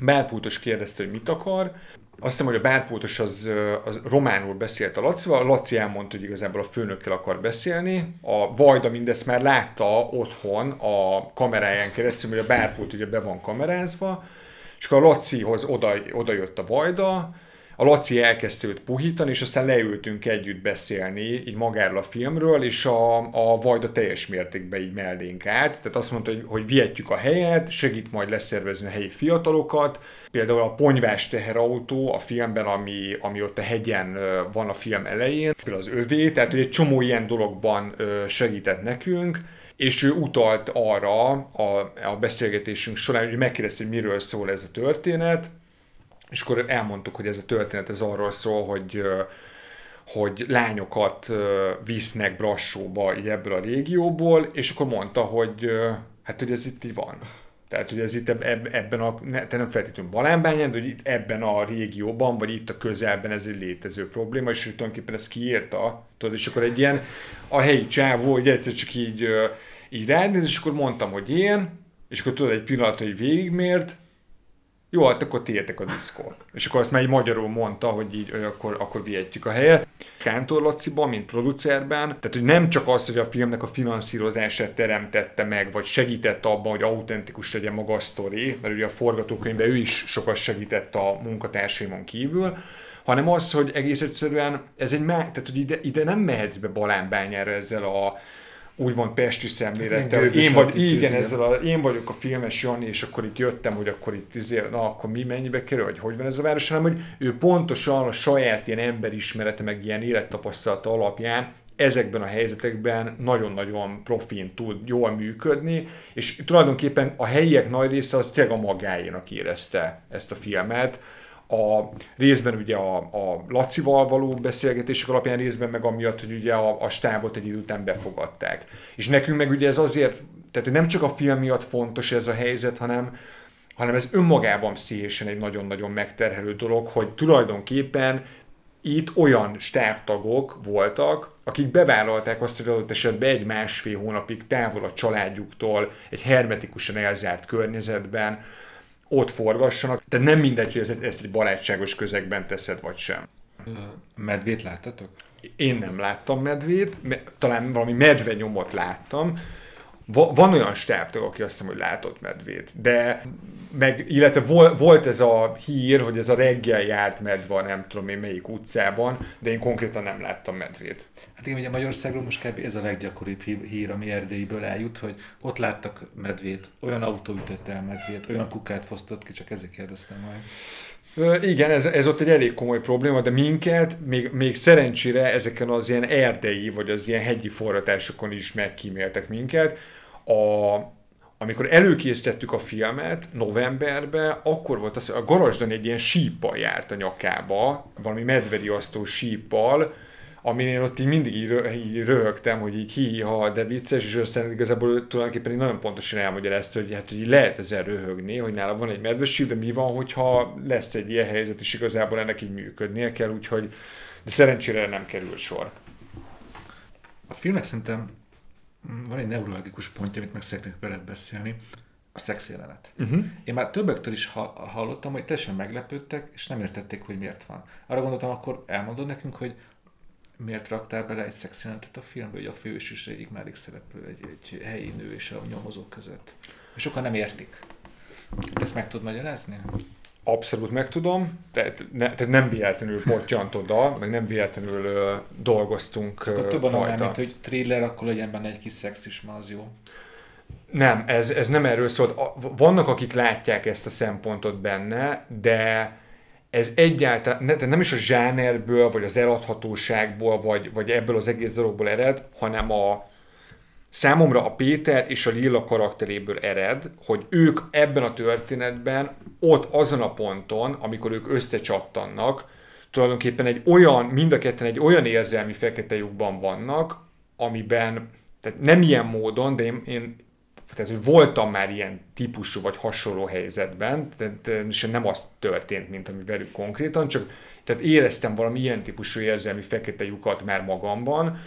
Belpultos kérdezte, hogy mit akar, Azt hiszem, hogy a bárpultos az, az románul beszélt a Lacival, a Laci elmondta, hogy igazából a főnökkel akar beszélni, a Vajda mindezt már látta otthon a kameráján keresztül, hogy a bárpult ugye be van kamerázva, és akkor a Lacihoz oda, oda jött a Vajda, a Laci elkezdte őt puhítani, és aztán leültünk együtt beszélni így magáról a filmről, és a, a Vajda teljes mértékben így mellénk át. Tehát azt mondta, hogy, hogy vihetjük a helyet, segít majd leszervezni a helyi fiatalokat. Például a ponyvás teherautó a filmben, ami, ami ott a hegyen van a film elején, például az övé, tehát hogy egy csomó ilyen dologban segített nekünk és ő utalt arra a, a beszélgetésünk során, hogy megkérdezte, hogy miről szól ez a történet, és akkor elmondtuk, hogy ez a történet ez arról szól, hogy hogy lányokat visznek Brassóba így ebből a régióból, és akkor mondta, hogy hát, hogy ez itt így van. Tehát, hogy ez itt ebben a, ne, te nem feltétlenül Balánbányán, de hogy itt ebben a régióban, vagy itt a közelben ez egy létező probléma, és tulajdonképpen ezt kiírta, tudod, és akkor egy ilyen, a helyi csávó, hogy egyszer csak így, így ránéz, és akkor mondtam, hogy én, és akkor tudod, egy pillanat, hogy végigmért, jó, hát akkor tiétek a diszkó. És akkor azt már így magyarul mondta, hogy így akkor, akkor vihetjük a helyet. Kántor Laciban, mint producerben, tehát hogy nem csak az, hogy a filmnek a finanszírozását teremtette meg, vagy segített abban, hogy autentikus legyen maga a sztori, mert ugye a forgatókönyvben ő is sokat segített a munkatársaimon kívül, hanem az, hogy egész egyszerűen ez egy, tehát hogy ide, ide nem mehetsz be Balánbányára ezzel a úgymond pesti szemlélettel. Hát én, vagy, igen, ezzel a, én vagyok a filmes Jani, és akkor itt jöttem, hogy akkor itt izé, na akkor mi mennyibe kerül, vagy hogy van ez a város, hanem hogy ő pontosan a saját ilyen emberismerete, meg ilyen élettapasztalata alapján ezekben a helyzetekben nagyon-nagyon profin tud jól működni, és tulajdonképpen a helyiek nagy része az tényleg a magáénak érezte ezt a filmet, a részben ugye a, a Lacival való beszélgetések alapján, részben meg amiatt, hogy ugye a, a stábot egy idő után befogadták. És nekünk meg ugye ez azért, tehát nem csak a film miatt fontos ez a helyzet, hanem, hanem ez önmagában pszichésen egy nagyon-nagyon megterhelő dolog, hogy tulajdonképpen itt olyan stábtagok voltak, akik bevállalták azt, hogy adott esetben egy másfél hónapig távol a családjuktól, egy hermetikusan elzárt környezetben, ott forgassanak, de nem mindegy, hogy ezt, egy barátságos közegben teszed, vagy sem. Medvét láttatok? Én nem láttam medvét, talán valami medve nyomot láttam, van olyan stábtag, aki azt hiszem, hogy látott medvét, de meg, illetve volt ez a hír, hogy ez a reggel járt medve, nem tudom én melyik utcában, de én konkrétan nem láttam medvét. Hát igen, ugye Magyarországon most kb. ez a leggyakoribb hír, ami Erdélyből eljut, hogy ott láttak medvét, olyan autó ütött el medvét, olyan kukát fosztott ki, csak ezért kérdeztem majd. Igen, ez, ez ott egy elég komoly probléma, de minket még, még szerencsére ezeken az ilyen erdei, vagy az ilyen hegyi forratásokon is megkíméltek minket. A, amikor előkészítettük a filmet novemberben, akkor volt az, a garázsdan egy ilyen síppal járt a nyakába, valami medveriasztó síppal, aminél ott így mindig így, így röhögtem, hogy így hi ha de vicces, és aztán igazából tulajdonképpen így nagyon pontosan elmagyarázta, hogy hát hogy lehet ezzel röhögni, hogy nála van egy medvesív, de mi van, hogyha lesz egy ilyen helyzet, és igazából ennek így működnie kell, úgyhogy de szerencsére nem kerül sor. A filmnek szerintem van egy neurologikus pontja, amit meg szeretnék veled beszélni, a szex jelenet. Uh-huh. Én már többektől is ha- hallottam, hogy teljesen meglepődtek, és nem értették, hogy miért van. Arra gondoltam, akkor elmondod nekünk, hogy miért raktál bele egy szexjelentet a filmbe, hogy a fős is egyik márik szereplő, egy, egy helyi nő és a nyomozók között. És sokan nem értik. De ezt meg tudod magyarázni? Abszolút meg tudom, tehát, ne, tehát nem véletlenül pottyant oda, meg nem véletlenül uh, dolgoztunk Akkor több annál, mint hogy thriller, akkor legyen benne egy kis szex is, ma az jó. Nem, ez, ez nem erről szól. Vannak, akik látják ezt a szempontot benne, de ez egyáltalán ne, nem is a zsánerből, vagy az eladhatóságból, vagy, vagy ebből az egész dologból ered, hanem a számomra a Péter és a Lilla karakteréből ered, hogy ők ebben a történetben ott azon a ponton, amikor ők összecsattannak, tulajdonképpen egy olyan, mind a ketten egy olyan érzelmi fekete lyukban vannak, amiben, tehát nem ilyen módon, de én, én tehát hogy voltam már ilyen típusú vagy hasonló helyzetben, és nem az történt, mint ami velük konkrétan, csak tehát éreztem valami ilyen típusú érzelmi fekete lyukat már magamban,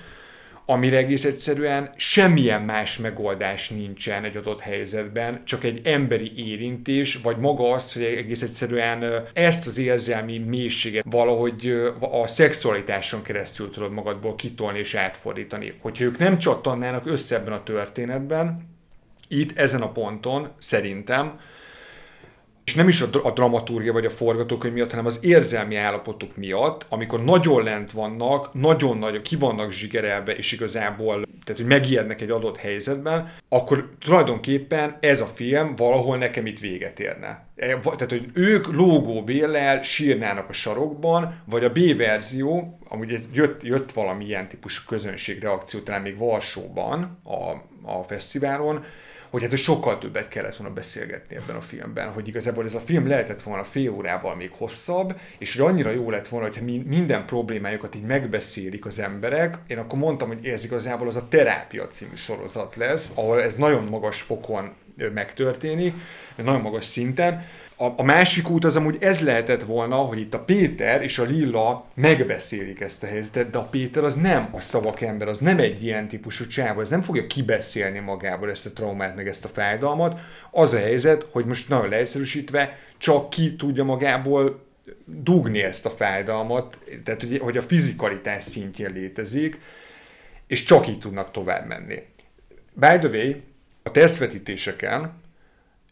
amire egész egyszerűen semmilyen más megoldás nincsen egy adott helyzetben, csak egy emberi érintés, vagy maga az, hogy egész egyszerűen ezt az érzelmi mélységet valahogy a szexualitáson keresztül tudod magadból kitolni és átfordítani. Hogyha ők nem csattannának össze ebben a történetben, itt ezen a ponton szerintem és nem is a, a dramaturgia vagy a forgatókönyv miatt, hanem az érzelmi állapotok miatt, amikor nagyon lent vannak, nagyon nagy, ki vannak zsigerelve, és igazából, tehát hogy megijednek egy adott helyzetben, akkor tulajdonképpen ez a film valahol nekem itt véget érne. E, tehát, hogy ők lógó béllel sírnának a sarokban, vagy a B verzió, amúgy jött, jött valami ilyen típusú közönségreakció, talán még Varsóban a, a fesztiválon, hogy hát hogy sokkal többet kellett volna beszélgetni ebben a filmben, hogy igazából ez a film lehetett volna fél órával még hosszabb, és hogy annyira jó lett volna, hogyha minden problémájukat így megbeszélik az emberek. Én akkor mondtam, hogy ez igazából az a terápia című sorozat lesz, ahol ez nagyon magas fokon megtörténik, nagyon magas szinten, a, a másik út az amúgy ez lehetett volna, hogy itt a Péter és a Lilla megbeszélik ezt a helyzetet, de a Péter az nem a szavak ember, az nem egy ilyen típusú csáv, ez nem fogja kibeszélni magából ezt a traumát, meg ezt a fájdalmat. Az a helyzet, hogy most nagyon leegyszerűsítve csak ki tudja magából dugni ezt a fájdalmat, tehát hogy, hogy a fizikalitás szintjén létezik, és csak így tudnak tovább menni. By the way, a tesztvetítéseken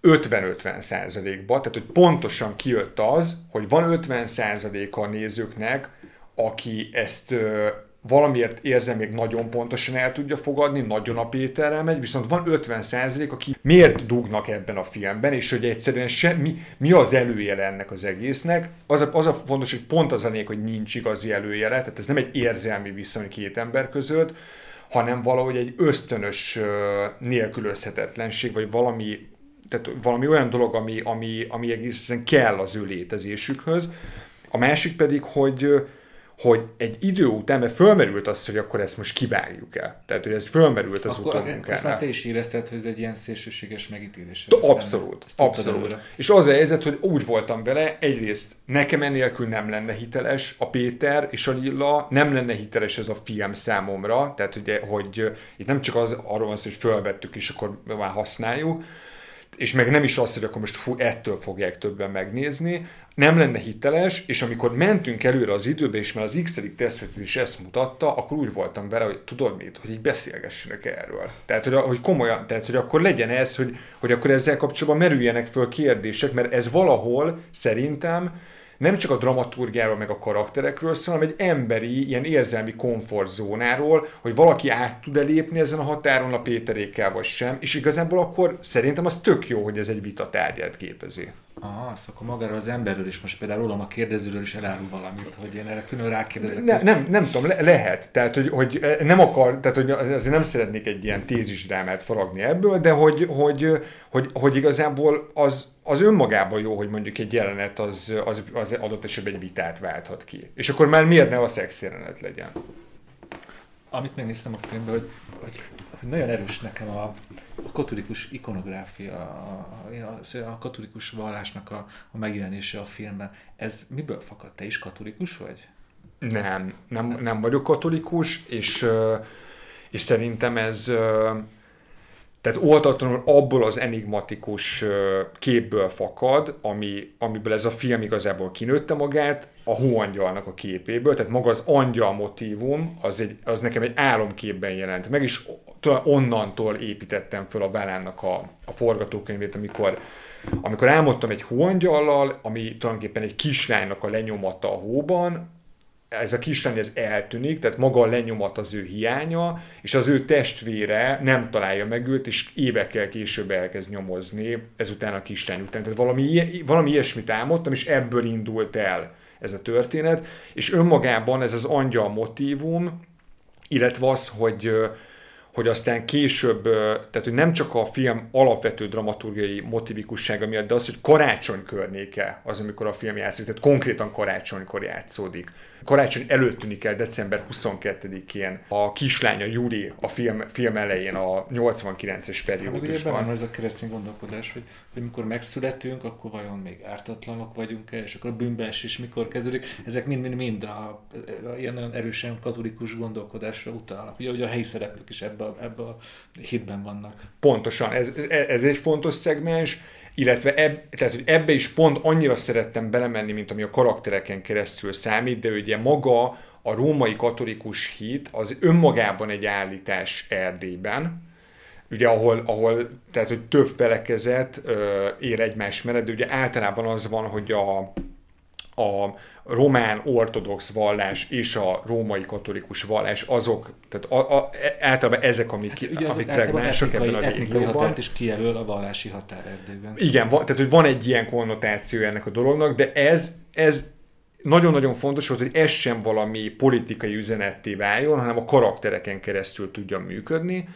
50-50 százalékba, tehát hogy pontosan kijött az, hogy van 50 százaléka a nézőknek, aki ezt ö, valamiért érzem még nagyon pontosan el tudja fogadni, nagyon a Péterrel megy, viszont van 50 százalék, aki miért dugnak ebben a filmben, és hogy egyszerűen se, mi, az előjele ennek az egésznek. Az a, az a fontos, hogy pont az a nék, hogy nincs igazi előjele, tehát ez nem egy érzelmi viszony két ember között, hanem valahogy egy ösztönös nélkülözhetetlenség, vagy valami tehát valami olyan dolog, ami, ami, ami egészen kell az ő létezésükhöz. A másik pedig, hogy, hogy egy idő után, mert fölmerült az, hogy akkor ezt most kivágjuk el. Tehát, hogy ez fölmerült az utómunkánál. Azt már te is érezted, hogy ez egy ilyen szélsőséges megítélés. Abszolút, abszolút. És az a helyzet, hogy úgy voltam vele, egyrészt nekem enélkül nem lenne hiteles a Péter és a Lilla, nem lenne hiteles ez a film számomra, tehát ugye, hogy itt nem csak az, arról van szó, hogy fölvettük és akkor már használjuk, és meg nem is az, hogy akkor most fú, ettől fogják többen megnézni, nem lenne hiteles, és amikor mentünk előre az időbe, és már az x is ezt mutatta, akkor úgy voltam vele, hogy tudod mit, hogy így beszélgessenek erről. Tehát, hogy, hogy komolyan, tehát, hogy akkor legyen ez, hogy, hogy akkor ezzel kapcsolatban merüljenek föl kérdések, mert ez valahol szerintem nem csak a dramaturgiáról, meg a karakterekről szól, hanem egy emberi, ilyen érzelmi komfortzónáról, hogy valaki át tud-e lépni ezen a határon a Péterékkel, vagy sem, és igazából akkor szerintem az tök jó, hogy ez egy vita tárgyát képezi. Aha, szóval akkor magáról az emberről is, most például rólam a kérdezőről is elárul valamit, hogy én erre külön rákérdezek. Ne, nem, nem tudom, le, lehet. Tehát, hogy, hogy nem akar, tehát, hogy azért nem szeretnék egy ilyen tézisdrámát faragni ebből, de hogy, hogy, hogy, hogy igazából az, az önmagában jó, hogy mondjuk egy jelenet az, az, az adott esetben egy vitát válthat ki. És akkor már miért ne a szex jelenet legyen? Amit megnéztem a filmben, hogy, hogy, hogy nagyon erős nekem a, a katolikus ikonográfia, a, a, a katolikus vallásnak a, a megjelenése a filmben. Ez miből fakad? Te is katolikus vagy? Nem, nem, nem vagyok katolikus, és, és szerintem ez tehát oltatlanul abból az enigmatikus képből fakad, ami, amiből ez a film igazából kinőtte magát, a hóangyalnak a képéből, tehát maga az angyal motívum, az, egy, az nekem egy álomképben jelent. Meg, és onnantól építettem föl a Válánnak a, a forgatókönyvét, amikor amikor álmodtam egy hóangyallal, ami tulajdonképpen egy kislánynak a lenyomata a hóban, ez a kislány ez eltűnik, tehát maga a lenyomat az ő hiánya, és az ő testvére nem találja meg őt, és évekkel később elkezd nyomozni ezután a kislány után. Tehát valami, valami ilyesmit álmodtam, és ebből indult el ez a történet, és önmagában ez az angyal motívum, illetve az, hogy hogy aztán később, tehát hogy nem csak a film alapvető dramaturgiai motivikussága miatt, de az, hogy karácsony környéke az, amikor a film játszik, tehát konkrétan karácsonykor játszódik. Karácsony előtt tűnik el december 22-én a kislánya Júli a film, film elején a 89-es periódusban. Hát, ugye ez a keresztény gondolkodás, hogy, hogy mikor megszületünk, akkor vajon még ártatlanok vagyunk-e, és akkor a bűnbees is mikor kezdődik. Ezek mind-mind-mind a, a, ilyen nagyon erősen katolikus gondolkodásra utalnak. Ugye, hogy a helyi szereplők is ebbe, ebbe a hitben vannak. Pontosan, ez, ez egy fontos szegmens, illetve eb, tehát, hogy ebbe is pont annyira szerettem belemenni, mint ami a karaktereken keresztül számít, de ugye maga a római katolikus hit az önmagában egy állítás Erdélyben, ugye ahol, ahol tehát, hogy több felekezet ö, ér egymás mellett, de ugye általában az van, hogy a, a román ortodox vallás és a római katolikus vallás azok, tehát a, a, általában ezek, amik, hát, ugye amik pregnánsak ebben a etnikai határt is kijelöl a vallási határ erdőben. Igen, van, tehát hogy van egy ilyen konnotáció ennek a dolognak, de ez, ez nagyon-nagyon fontos volt, hogy ez sem valami politikai üzenetté váljon, hanem a karaktereken keresztül tudja működni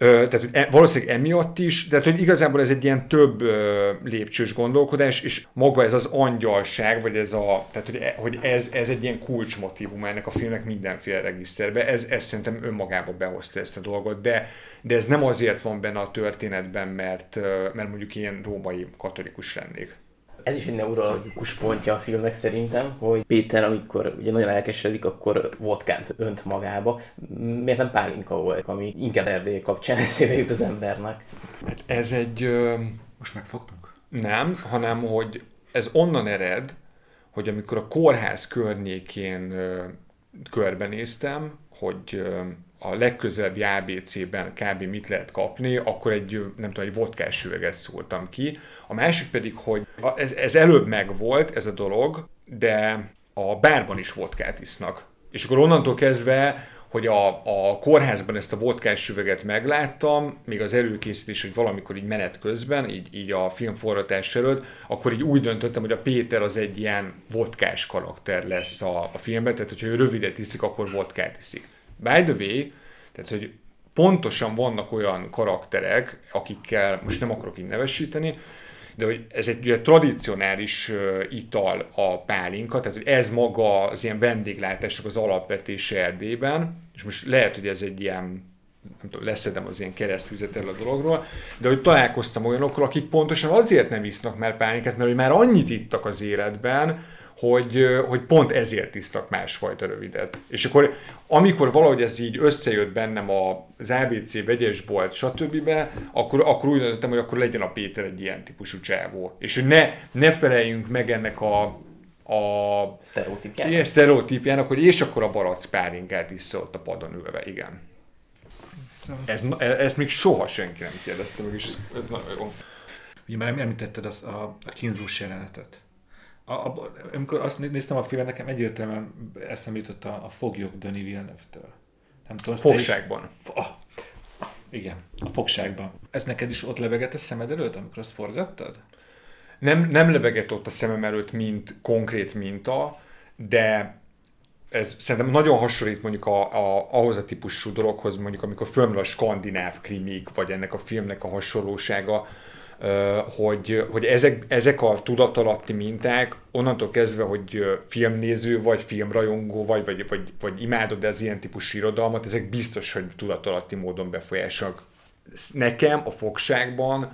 tehát hogy e, valószínűleg emiatt is, tehát hogy igazából ez egy ilyen több lépcsős gondolkodás, és maga ez az angyalság, vagy ez a, tehát hogy, e, hogy ez, ez egy ilyen kulcsmotívum ennek a filmnek mindenféle regiszterbe, ez, ez szerintem önmagába behozta ezt a dolgot, de, de ez nem azért van benne a történetben, mert, mert mondjuk ilyen római katolikus lennék. Ez is egy neurologikus pontja a filmnek szerintem, hogy Péter, amikor ugye nagyon elkeseredik, akkor vodkát önt magába. Miért nem pálinka volt, ami inkább Erdély kapcsán [LAUGHS] eszébe jut az embernek? Hát ez egy... Most megfogtunk? Nem, hanem hogy ez onnan ered, hogy amikor a kórház környékén körbenéztem, hogy a legközelebbi ABC-ben kb. mit lehet kapni, akkor egy, nem tudom, egy vodkás üveget szóltam ki. A másik pedig, hogy ez, ez előbb megvolt, ez a dolog, de a bárban is vodkát isznak. És akkor onnantól kezdve, hogy a, a kórházban ezt a vodkás üveget megláttam, még az előkészítés, hogy valamikor így menet közben, így, így a film forratás előtt, akkor így úgy döntöttem, hogy a Péter az egy ilyen vodkás karakter lesz a, a filmben, tehát hogyha ő rövidet iszik, akkor vodkát iszik. By the way, tehát hogy pontosan vannak olyan karakterek, akikkel most nem akarok így nevesíteni, de hogy ez egy ugye, tradicionális ital a pálinka, tehát hogy ez maga az ilyen vendéglátások az alapvetése Erdélyben, és most lehet, hogy ez egy ilyen nem tudom, leszedem az ilyen keresztvizet el a dologról, de hogy találkoztam olyanokkal, akik pontosan azért nem isznak már pálinkát, mert hogy már annyit ittak az életben, hogy, hogy pont ezért isztak másfajta rövidet. És akkor amikor valahogy ez így összejött bennem az ABC vegyesbolt, stb., akkor, akkor úgy döntöttem, hogy akkor legyen a Péter egy ilyen típusú csávó. És hogy ne, ne feleljünk meg ennek a, a sztereotípjának. Igen, sztereotípjának, hogy és akkor a barac pálinkát is ott a padon ülve, igen. Ez, ezt még soha senki nem kérdezte meg, és ez, ez nagyon jó. Ugye már említetted az, a, a kínzós jelenetet a, a, amikor azt néztem a filmet, nekem egyértelműen eszembe jutott a, a foglyok Denis Villeneuve-től. Nem tudom, Fogságban. Is... Ah, igen, a fogságban. Ez neked is ott lebegett a szemed előtt, amikor azt forgattad? Nem, nem lebegett ott a szemem előtt, mint konkrét minta, de ez szerintem nagyon hasonlít mondjuk a, a, ahhoz a típusú dologhoz, mondjuk amikor fölmerül a skandináv krimik, vagy ennek a filmnek a hasonlósága, hogy, hogy ezek, ezek a tudatalatti minták onnantól kezdve, hogy filmnéző, vagy filmrajongó, vagy, vagy, vagy, vagy imádod az ilyen típusú irodalmat, ezek biztos, hogy tudatalatti módon befolyásolnak. Nekem a fogságban,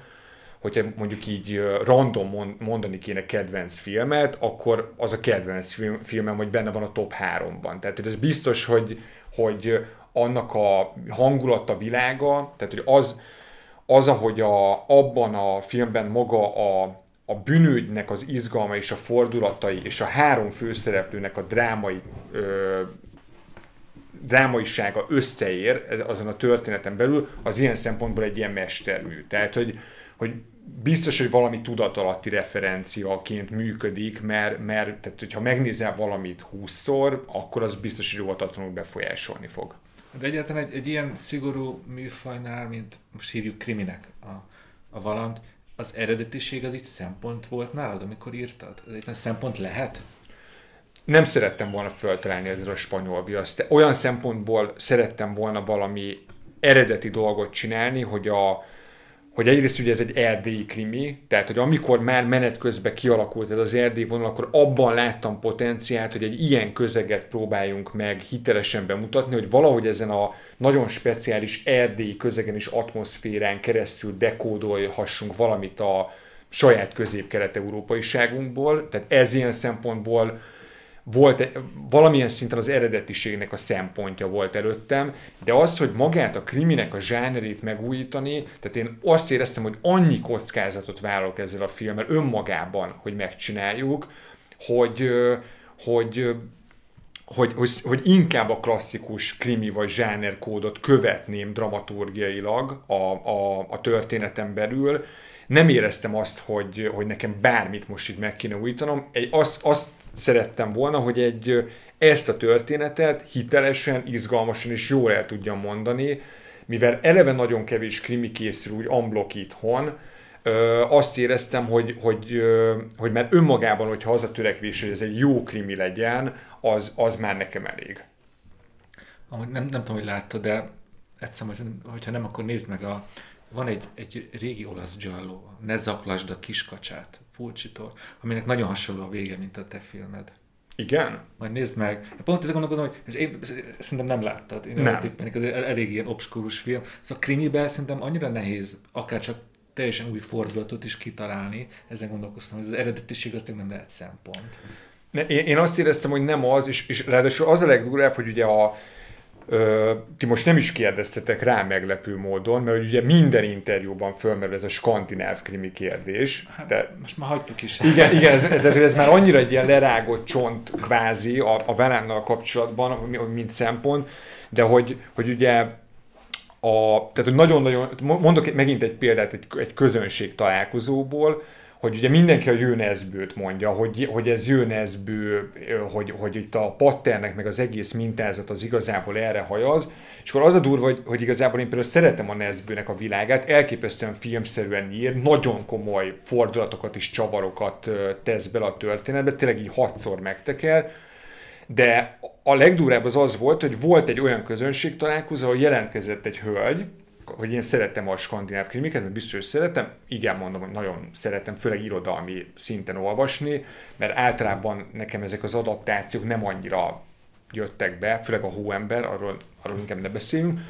hogyha mondjuk így random mondani kéne kedvenc filmet, akkor az a kedvenc film, filmem, hogy benne van a top 3-ban. Tehát hogy ez biztos, hogy, hogy annak a hangulata, világa, tehát hogy az, az, ahogy a, abban a filmben maga a, a bűnügynek az izgalma és a fordulatai, és a három főszereplőnek a drámai ö, drámaisága összeér azon a történeten belül, az ilyen szempontból egy ilyen mestermű. Tehát, hogy, hogy biztos, hogy valami tudatalatti referenciaként működik, mert, mert tehát, hogyha megnézel valamit húszszor, akkor az biztos, hogy óvatatlanul befolyásolni fog. De egyáltalán egy, egy ilyen szigorú műfajnál, mint most hívjuk kriminek a, a valant, az eredetiség az itt szempont volt nálad, amikor írtad? Ez egy szempont lehet? Nem szerettem volna föltalálni ezzel a spanyol viaszt. Olyan szempontból szerettem volna valami eredeti dolgot csinálni, hogy a, hogy egyrészt ugye ez egy erdélyi krimi, tehát hogy amikor már menet közben kialakult ez az erdély vonal, akkor abban láttam potenciált, hogy egy ilyen közeget próbáljunk meg hitelesen bemutatni, hogy valahogy ezen a nagyon speciális erdélyi közegen és atmoszférán keresztül dekódolhassunk valamit a saját közép-kelet-európaiságunkból, tehát ez ilyen szempontból volt valamilyen szinten az eredetiségnek a szempontja volt előttem, de az, hogy magát a kriminek a zsánerét megújítani, tehát én azt éreztem, hogy annyi kockázatot vállalok ezzel a filmmel önmagában, hogy megcsináljuk, hogy, hogy hogy, hogy, hogy inkább a klasszikus krimi vagy zsánerkódot követném dramaturgiailag a, a, a történeten belül. Nem éreztem azt, hogy, hogy nekem bármit most itt meg kéne újítanom. Egy, azt, azt szerettem volna, hogy egy ezt a történetet hitelesen, izgalmasan és jól el tudjam mondani, mivel eleve nagyon kevés krimi készül úgy unblock itthon, azt éreztem, hogy, hogy, hogy már önmagában, hogyha az a törekvés, hogy ez egy jó krimi legyen, az, az már nekem elég. Amúgy nem, nem tudom, hogy láttad, de egyszer, hogyha nem, akkor nézd meg a, van egy, egy régi olasz giallo, Ne zaklasd a kiskacsát, Fulcsitól, aminek nagyon hasonló a vége, mint a te filmed. Igen? Majd nézd meg. Pont ezzel gondolkozom, hogy én szerintem nem láttad. Én nem. Tippen, ez elég ilyen obskurus film. Szóval a krimiben szerintem annyira nehéz, akár csak teljesen új fordulatot is kitalálni. Ezen gondolkoztam, hogy az eredetiség az nem lehet szempont. Én, én azt éreztem, hogy nem az, és, és ráadásul az a legdurább, hogy ugye a, Ö, ti most nem is kérdeztetek rá meglepő módon, mert ugye minden interjúban fölmerül ez a skandináv krimi kérdés. Hát, de, most már hagytuk is. Igen, igen ez, ez, ez már annyira egy ilyen lerágott csont kvázi a, a Velánnal kapcsolatban, mint szempont, de hogy, hogy ugye a, tehát hogy nagyon-nagyon, mondok megint egy példát egy, egy közönség találkozóból, hogy ugye mindenki a Jönezbőt mondja, hogy, hogy ez Jönezbő, hogy, hogy itt a patternek meg az egész mintázat az igazából erre hajaz, és akkor az a durva, hogy, hogy igazából én például szeretem a Nezbőnek a világát, elképesztően filmszerűen ír, nagyon komoly fordulatokat és csavarokat tesz bele a történetbe, tényleg így hatszor megteker, de a legdurább az az volt, hogy volt egy olyan közönség találkozó, ahol jelentkezett egy hölgy, hogy én szeretem a skandináv krimiket, mert biztos, hogy szeretem. Igen, mondom, hogy nagyon szeretem, főleg irodalmi szinten olvasni, mert általában nekem ezek az adaptációk nem annyira jöttek be, főleg a hóember, arról, arról inkább ne beszéljünk,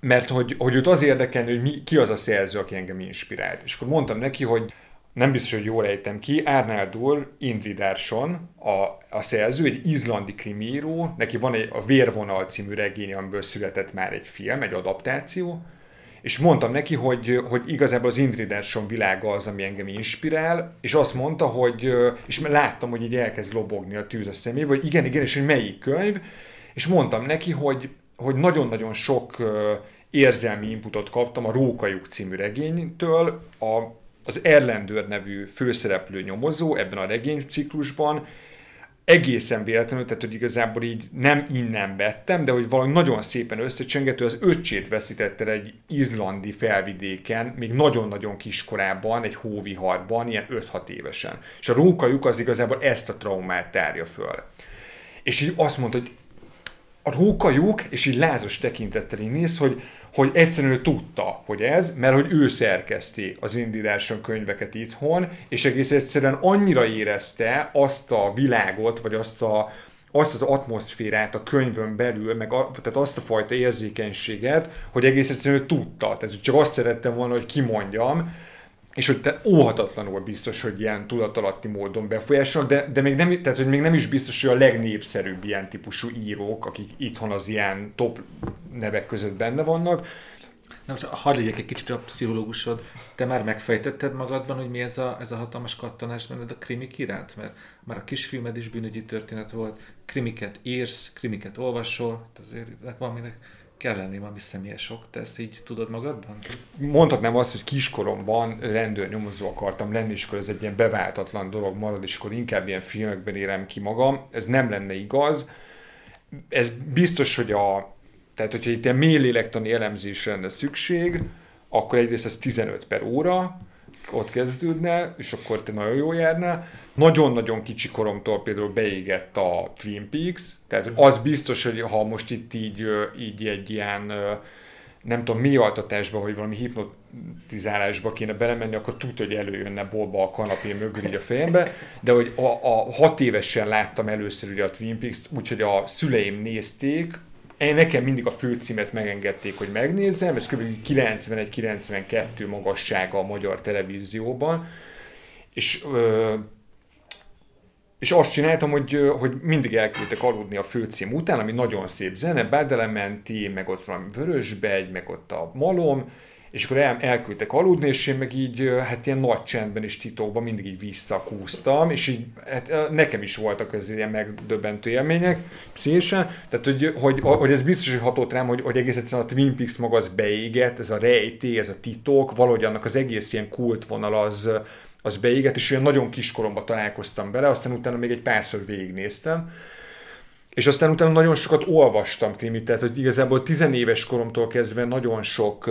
mert hogy, hogy őt az érdekelni, hogy mi, ki az a szerző, aki engem inspirált. És akkor mondtam neki, hogy nem biztos, hogy jól ejtem ki, Arnaldur Indridarsson, a, a szerző, egy izlandi krimíró, neki van egy, a Vérvonal című regény, amiből született már egy film, egy adaptáció, és mondtam neki, hogy, hogy igazából az Indridarsson világa az, ami engem inspirál, és azt mondta, hogy, és láttam, hogy így elkezd lobogni a tűz a szemébe, hogy igen, igen, és hogy melyik könyv, és mondtam neki, hogy, hogy nagyon-nagyon sok érzelmi inputot kaptam a Rókajuk című regénytől, a az Erlendőr nevű főszereplő nyomozó ebben a regényciklusban, egészen véletlenül, tehát hogy igazából így nem innen vettem, de hogy valami nagyon szépen összecsengető, az öccsét veszítette egy izlandi felvidéken, még nagyon-nagyon kiskorában, egy hóviharban, ilyen 5-6 évesen. És a rókajuk az igazából ezt a traumát tárja föl. És így azt mondta, hogy a rókajuk, és így lázas tekintettel így néz, hogy hogy egyszerűen tudta, hogy ez, mert hogy ő szerkeszti az indításon könyveket itthon, és egész egyszerűen annyira érezte azt a világot, vagy azt a, azt az atmoszférát a könyvön belül, meg a, tehát azt a fajta érzékenységet, hogy egész egyszerűen tudta. Tehát csak azt szerettem volna, hogy kimondjam, és hogy te óhatatlanul biztos, hogy ilyen tudatalatti módon befolyásol, de, de még, nem, tehát, hogy még nem is biztos, hogy a legnépszerűbb ilyen típusú írók, akik itthon az ilyen top nevek között benne vannak. Na most hadd legyek egy kicsit a pszichológusod. Te már megfejtetted magadban, hogy mi ez a, ez a hatalmas kattanás benned a krimik iránt? Mert már a kisfilmed is bűnügyi történet volt, krimiket írsz, krimiket olvasol, azért valaminek kell lenni valami személyes sok. Te ezt így tudod magadban? Mondhatnám azt, hogy kiskoromban rendőrnyomozó akartam lenni, és akkor ez egy ilyen beváltatlan dolog marad, és akkor inkább ilyen filmekben érem ki magam. Ez nem lenne igaz. Ez biztos, hogy a, tehát hogyha itt mély lélektani elemzésre lenne szükség, akkor egyrészt ez 15 per óra, ott kezdődne, és akkor te nagyon jó járnál. Nagyon-nagyon kicsi koromtól például beégett a Twin Peaks, tehát az biztos, hogy ha most itt így, így egy ilyen nem tudom, mi altatásba, vagy valami hipnotizálásba kéne belemenni, akkor tudja, hogy előjönne bolba a kanapé mögül így a fejembe, de hogy a, a hat évesen láttam először ugye a Twin Peaks, úgyhogy a szüleim nézték, én nekem mindig a főcímet megengedték, hogy megnézzem, ez kb. 91-92 magassága a magyar televízióban, és és azt csináltam, hogy, hogy mindig elküldtek aludni a főcím után, ami nagyon szép zene, Bádelementi, meg ott van Vörösbegy, meg ott a Malom, és akkor el, elküldtek aludni, és én meg így, hát ilyen nagy csendben és titokban mindig így visszakúztam, és így, hát nekem is voltak ez ilyen megdöbbentő élmények, pszichésen, tehát hogy, hogy, hogy, ez biztos, hogy hatott rám, hogy, hogy egész egyszerűen a Twin Peaks maga az beégett, ez a rejtély, ez a titok, valahogy annak az egész ilyen kultvonal az, az beégett, és olyan nagyon kiskoromban találkoztam bele, aztán utána még egy párszor végignéztem, és aztán utána nagyon sokat olvastam krimit, tehát hogy igazából tizenéves koromtól kezdve nagyon sok,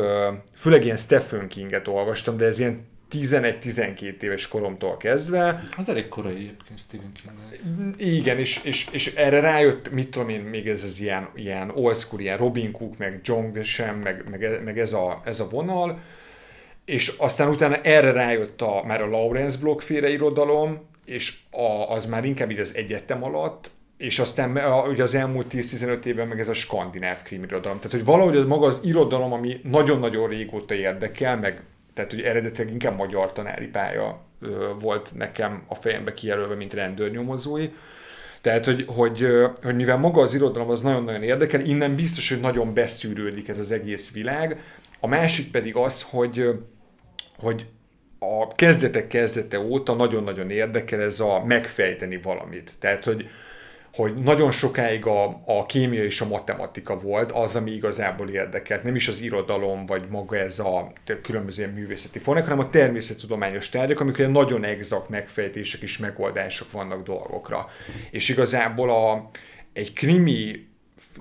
főleg ilyen Stephen Kinget olvastam, de ez ilyen 11-12 éves koromtól kezdve. Az elég korai egyébként Stephen King. Igen, és, és, és erre rájött, mit tudom én, még ez az ilyen, ilyen old school, ilyen Robin Cook, meg John Grisham, meg, meg, meg ez, a, ez a vonal, és aztán utána erre rájött a, már a Lawrence Block féle irodalom, és a, az már inkább így az egyetem alatt, és aztán a, ugye az elmúlt 10-15 évben meg ez a skandináv krimirodalom. Tehát, hogy valahogy az maga az irodalom, ami nagyon-nagyon régóta érdekel, meg tehát, hogy eredetileg inkább magyar tanári pálya ö, volt nekem a fejembe kijelölve, mint rendőrnyomozói. Tehát, hogy, hogy, hogy mivel maga az irodalom az nagyon-nagyon érdekel, innen biztos, hogy nagyon beszűrődik ez az egész világ. A másik pedig az, hogy hogy a kezdetek kezdete óta nagyon-nagyon érdekel ez a megfejteni valamit. Tehát, hogy, hogy nagyon sokáig a, a kémia és a matematika volt az, ami igazából érdekelt. Nem is az irodalom, vagy maga ez a különböző művészeti formák, hanem a természettudományos tárgyak, amikor nagyon exakt megfejtések és megoldások vannak dolgokra. És igazából a, egy krimi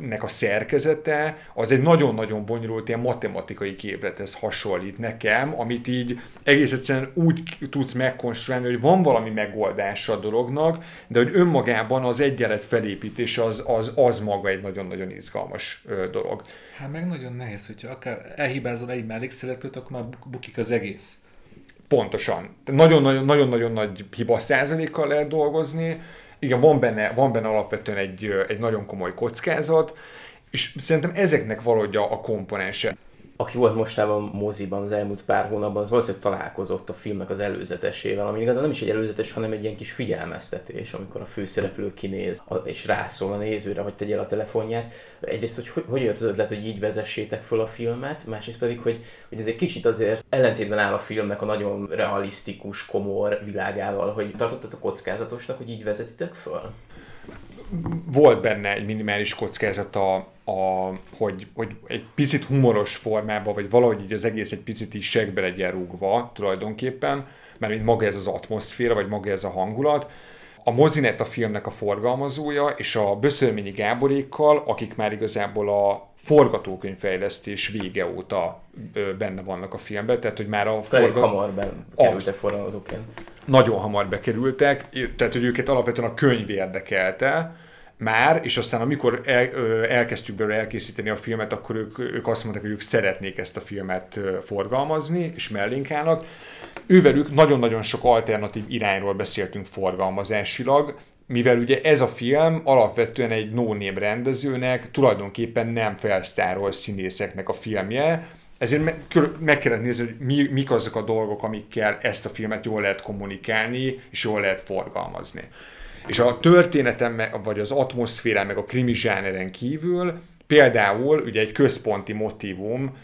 nek a szerkezete, az egy nagyon-nagyon bonyolult ilyen matematikai képlethez hasonlít nekem, amit így egész egyszerűen úgy tudsz megkonstruálni, hogy van valami megoldása a dolognak, de hogy önmagában az egyenlet felépítés az, az, az maga egy nagyon-nagyon izgalmas dolog. Hát meg nagyon nehéz, hogyha akár elhibázol egy mellékszereplőt, akkor már bukik az egész. Pontosan. Nagyon-nagyon nagy hiba százalékkal lehet dolgozni, igen, van benne, van benne alapvetően egy, egy nagyon komoly kockázat, és szerintem ezeknek valahogy a, komponense aki volt mostában moziban az elmúlt pár hónapban, az valószínűleg találkozott a filmnek az előzetesével, ami igazán nem is egy előzetes, hanem egy ilyen kis figyelmeztetés, amikor a főszereplő kinéz, és rászól a nézőre, hogy tegye el a telefonját. Egyrészt, hogy hogy jött az ötlet, hogy így vezessétek föl a filmet, másrészt pedig, hogy, hogy ez egy kicsit azért ellentétben áll a filmnek a nagyon realisztikus, komor világával, hogy tartottatok kockázatosnak, hogy így vezetitek föl? Volt benne egy minimális kockázata, a, hogy, hogy egy picit humoros formában, vagy valahogy így az egész egy picit is segbe legyen rúgva tulajdonképpen, mert mint maga ez az atmoszféra, vagy maga ez a hangulat. A Mozinet a filmnek a forgalmazója, és a Böszölményi Gáborékkal, akik már igazából a forgatókönyvfejlesztés vége óta benne vannak a filmben, tehát hogy már a forgat... hamar bekerültek forgalmazóként. Nagyon hamar bekerültek, tehát hogy őket alapvetően a könyv érdekelte, már, és aztán amikor el, elkezdtük belőle elkészíteni a filmet, akkor ők, ők azt mondták, hogy ők szeretnék ezt a filmet forgalmazni, és mellénk állnak. Ővelük nagyon-nagyon sok alternatív irányról beszéltünk forgalmazásilag, mivel ugye ez a film alapvetően egy no rendezőnek, tulajdonképpen nem felsztárol színészeknek a filmje, ezért meg, meg kellett nézni, hogy mi, mik azok a dolgok, amikkel ezt a filmet jól lehet kommunikálni, és jól lehet forgalmazni. És a történetem, vagy az atmoszférán, meg a krimi zsáneren kívül például ugye egy központi motivum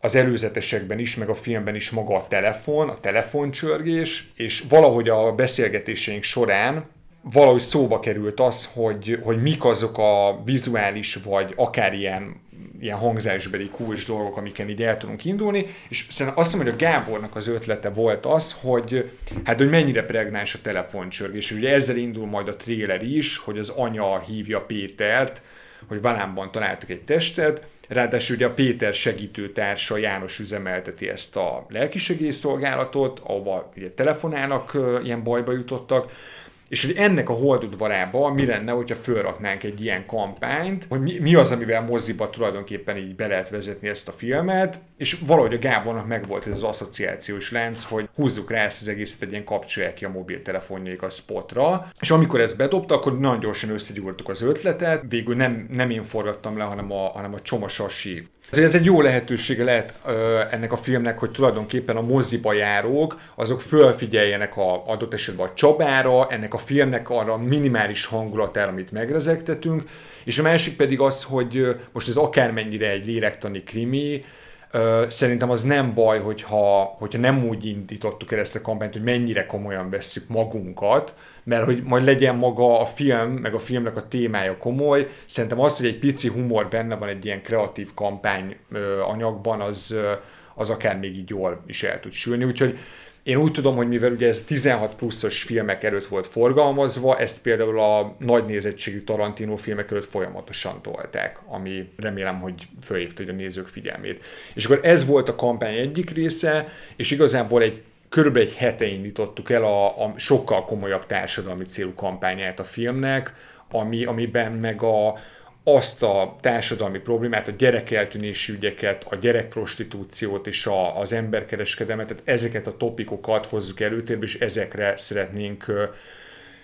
az előzetesekben is, meg a filmben is maga a telefon, a telefoncsörgés, és valahogy a beszélgetéseink során valahogy szóba került az, hogy, hogy mik azok a vizuális, vagy akár ilyen, ilyen hangzásbeli kulcs dolgok, amiken így el tudunk indulni, és szerintem azt mondom, hogy a Gábornak az ötlete volt az, hogy hát, hogy mennyire pregnáns a telefoncsörgés. Ugye ezzel indul majd a tréler is, hogy az anya hívja Pétert, hogy Valánban találtak egy testet, ráadásul ugye a Péter segítőtársa János üzemelteti ezt a lelkisegélyszolgálatot, ahova ugye telefonálnak, ilyen bajba jutottak, és hogy ennek a holdudvarában mi lenne, hogyha fölraknánk egy ilyen kampányt, hogy mi, mi az, amivel moziba tulajdonképpen így be lehet vezetni ezt a filmet, és valahogy a Gábornak megvolt ez az asszociációs lánc, hogy húzzuk rá ezt az egészet, egy ilyen kapcsolják ki a mobiltelefonjaik a spotra, és amikor ezt bedobta, akkor nagyon gyorsan összegyúrtuk az ötletet, végül nem, nem én forgattam le, hanem a, hanem a Csomasasi ez egy jó lehetősége lehet ö, ennek a filmnek, hogy tulajdonképpen a moziba járók, azok fölfigyeljenek a adott esetben a Csabára, ennek a filmnek arra minimális hangulatára, amit megrezegtetünk, és a másik pedig az, hogy most ez akármennyire egy lélektani krimi, szerintem az nem baj, hogyha, hogyha nem úgy indítottuk el ezt a kampányt, hogy mennyire komolyan vesszük magunkat, mert hogy majd legyen maga a film, meg a filmnek a témája komoly. Szerintem az, hogy egy pici humor benne van egy ilyen kreatív kampány anyagban, az, az akár még így jól is el tud sülni. Úgyhogy én úgy tudom, hogy mivel ugye ez 16 pluszos filmek előtt volt forgalmazva, ezt például a nagy nézettségű Tarantino filmek előtt folyamatosan tolták, ami remélem, hogy fölhívta a nézők figyelmét. És akkor ez volt a kampány egyik része, és igazából egy körülbelül egy hete indítottuk el a, a sokkal komolyabb társadalmi célú kampányát a filmnek, ami, amiben meg a, azt a társadalmi problémát, a gyerekeltűnési ügyeket, a gyerekprostitúciót és a, az emberkereskedelmet, tehát ezeket a topikokat hozzuk előtérbe, és ezekre szeretnénk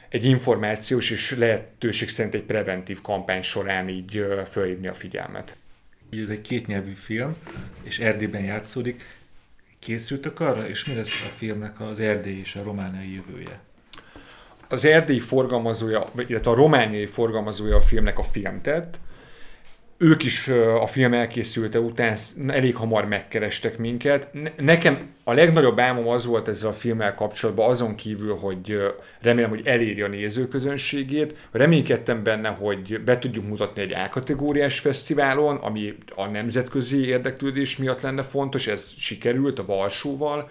egy információs és lehetőség szerint egy preventív kampány során így fölhívni a figyelmet. Ez egy kétnyelvű film, és Erdélyben játszódik. Készültök arra, és mi lesz a filmnek az erdély és a romániai jövője? Az erdélyi forgalmazója, illetve a romániai forgalmazója a filmnek a filmtett, ők is a film elkészülte után elég hamar megkerestek minket. Nekem a legnagyobb álmom az volt ezzel a filmmel kapcsolatban, azon kívül, hogy remélem, hogy eléri a nézőközönségét. Reménykedtem benne, hogy be tudjuk mutatni egy A-kategóriás fesztiválon, ami a nemzetközi érdeklődés miatt lenne fontos, ez sikerült a Varsóval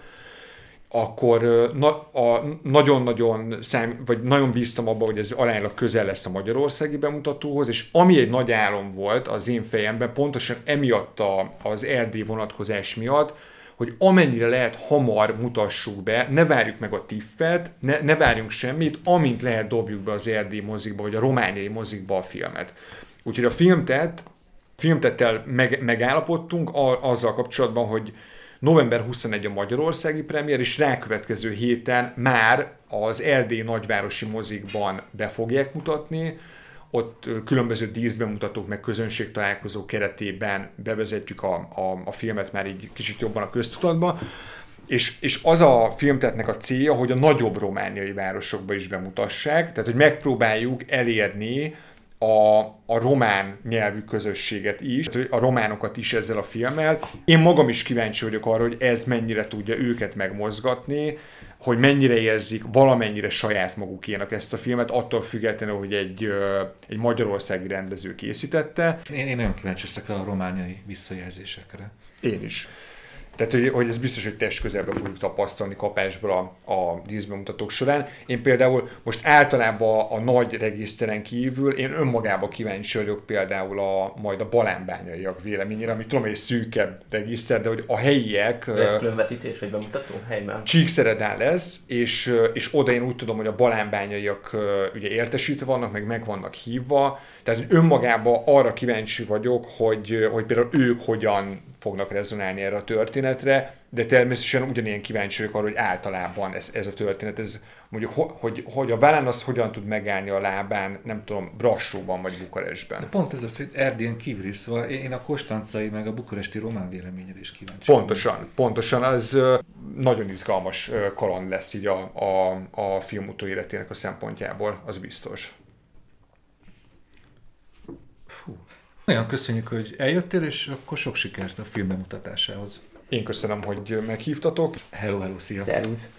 akkor na, a, nagyon-nagyon szám, vagy nagyon bíztam abban, hogy ez aránylag közel lesz a magyarországi bemutatóhoz, és ami egy nagy álom volt az én fejemben, pontosan emiatt a, az Erdély vonatkozás miatt, hogy amennyire lehet hamar mutassuk be, ne várjuk meg a tiffet, ne, ne várjunk semmit, amint lehet dobjuk be az Erdély mozikba, vagy a romániai mozikba a filmet. Úgyhogy a filmtet, filmtettel meg, megállapodtunk a, azzal kapcsolatban, hogy november 21 a magyarországi premier, és rákövetkező héten már az LD nagyvárosi mozikban be fogják mutatni, ott különböző díszbemutatók meg közönség találkozó keretében bevezetjük a, a, a filmet már így kicsit jobban a köztudatba, és, és az a filmtetnek a célja, hogy a nagyobb romániai városokba is bemutassák, tehát hogy megpróbáljuk elérni a, a román nyelvű közösséget is, a románokat is ezzel a filmmel. Én magam is kíváncsi vagyok arra, hogy ez mennyire tudja őket megmozgatni, hogy mennyire érzik valamennyire saját magukénak ezt a filmet, attól függetlenül, hogy egy, egy magyarországi rendező készítette. Én, én nagyon kíváncsi leszek a romániai visszajelzésekre. Én is. Tehát, hogy, hogy ez biztos, hogy test közelbe fogjuk tapasztalni kapásból a, díszbemutatók során. Én például most általában a, nagy regiszteren kívül, én önmagában kíváncsi vagyok például a, majd a balánbányaiak véleményére, ami tudom, egy szűkebb regiszter, de hogy a helyiek... Lesz különvetítés vagy bemutató helyben? Csíkszeredán lesz, és, és oda én úgy tudom, hogy a balánbányaiak ugye értesítve vannak, meg meg vannak hívva, tehát hogy önmagában arra kíváncsi vagyok, hogy, hogy például ők hogyan fognak rezonálni erre a történetre, de természetesen ugyanilyen kíváncsi vagyok arra, hogy általában ez, ez a történet, ez mondjuk, hogy, hogy a vállán az hogyan tud megállni a lábán, nem tudom, Brassóban vagy Bukarestben. De pont ez az, hogy Erdélyen kívül is, szóval én a kostancai meg a bukaresti román véleményre is kíváncsi. Pontosan, pontosan, az nagyon izgalmas kaland lesz így a, a, a film utóéletének a szempontjából, az biztos. Nagyon köszönjük, hogy eljöttél, és akkor sok sikert a film bemutatásához. Én köszönöm, hogy meghívtatok. Hello, hello, szia! Szervusz!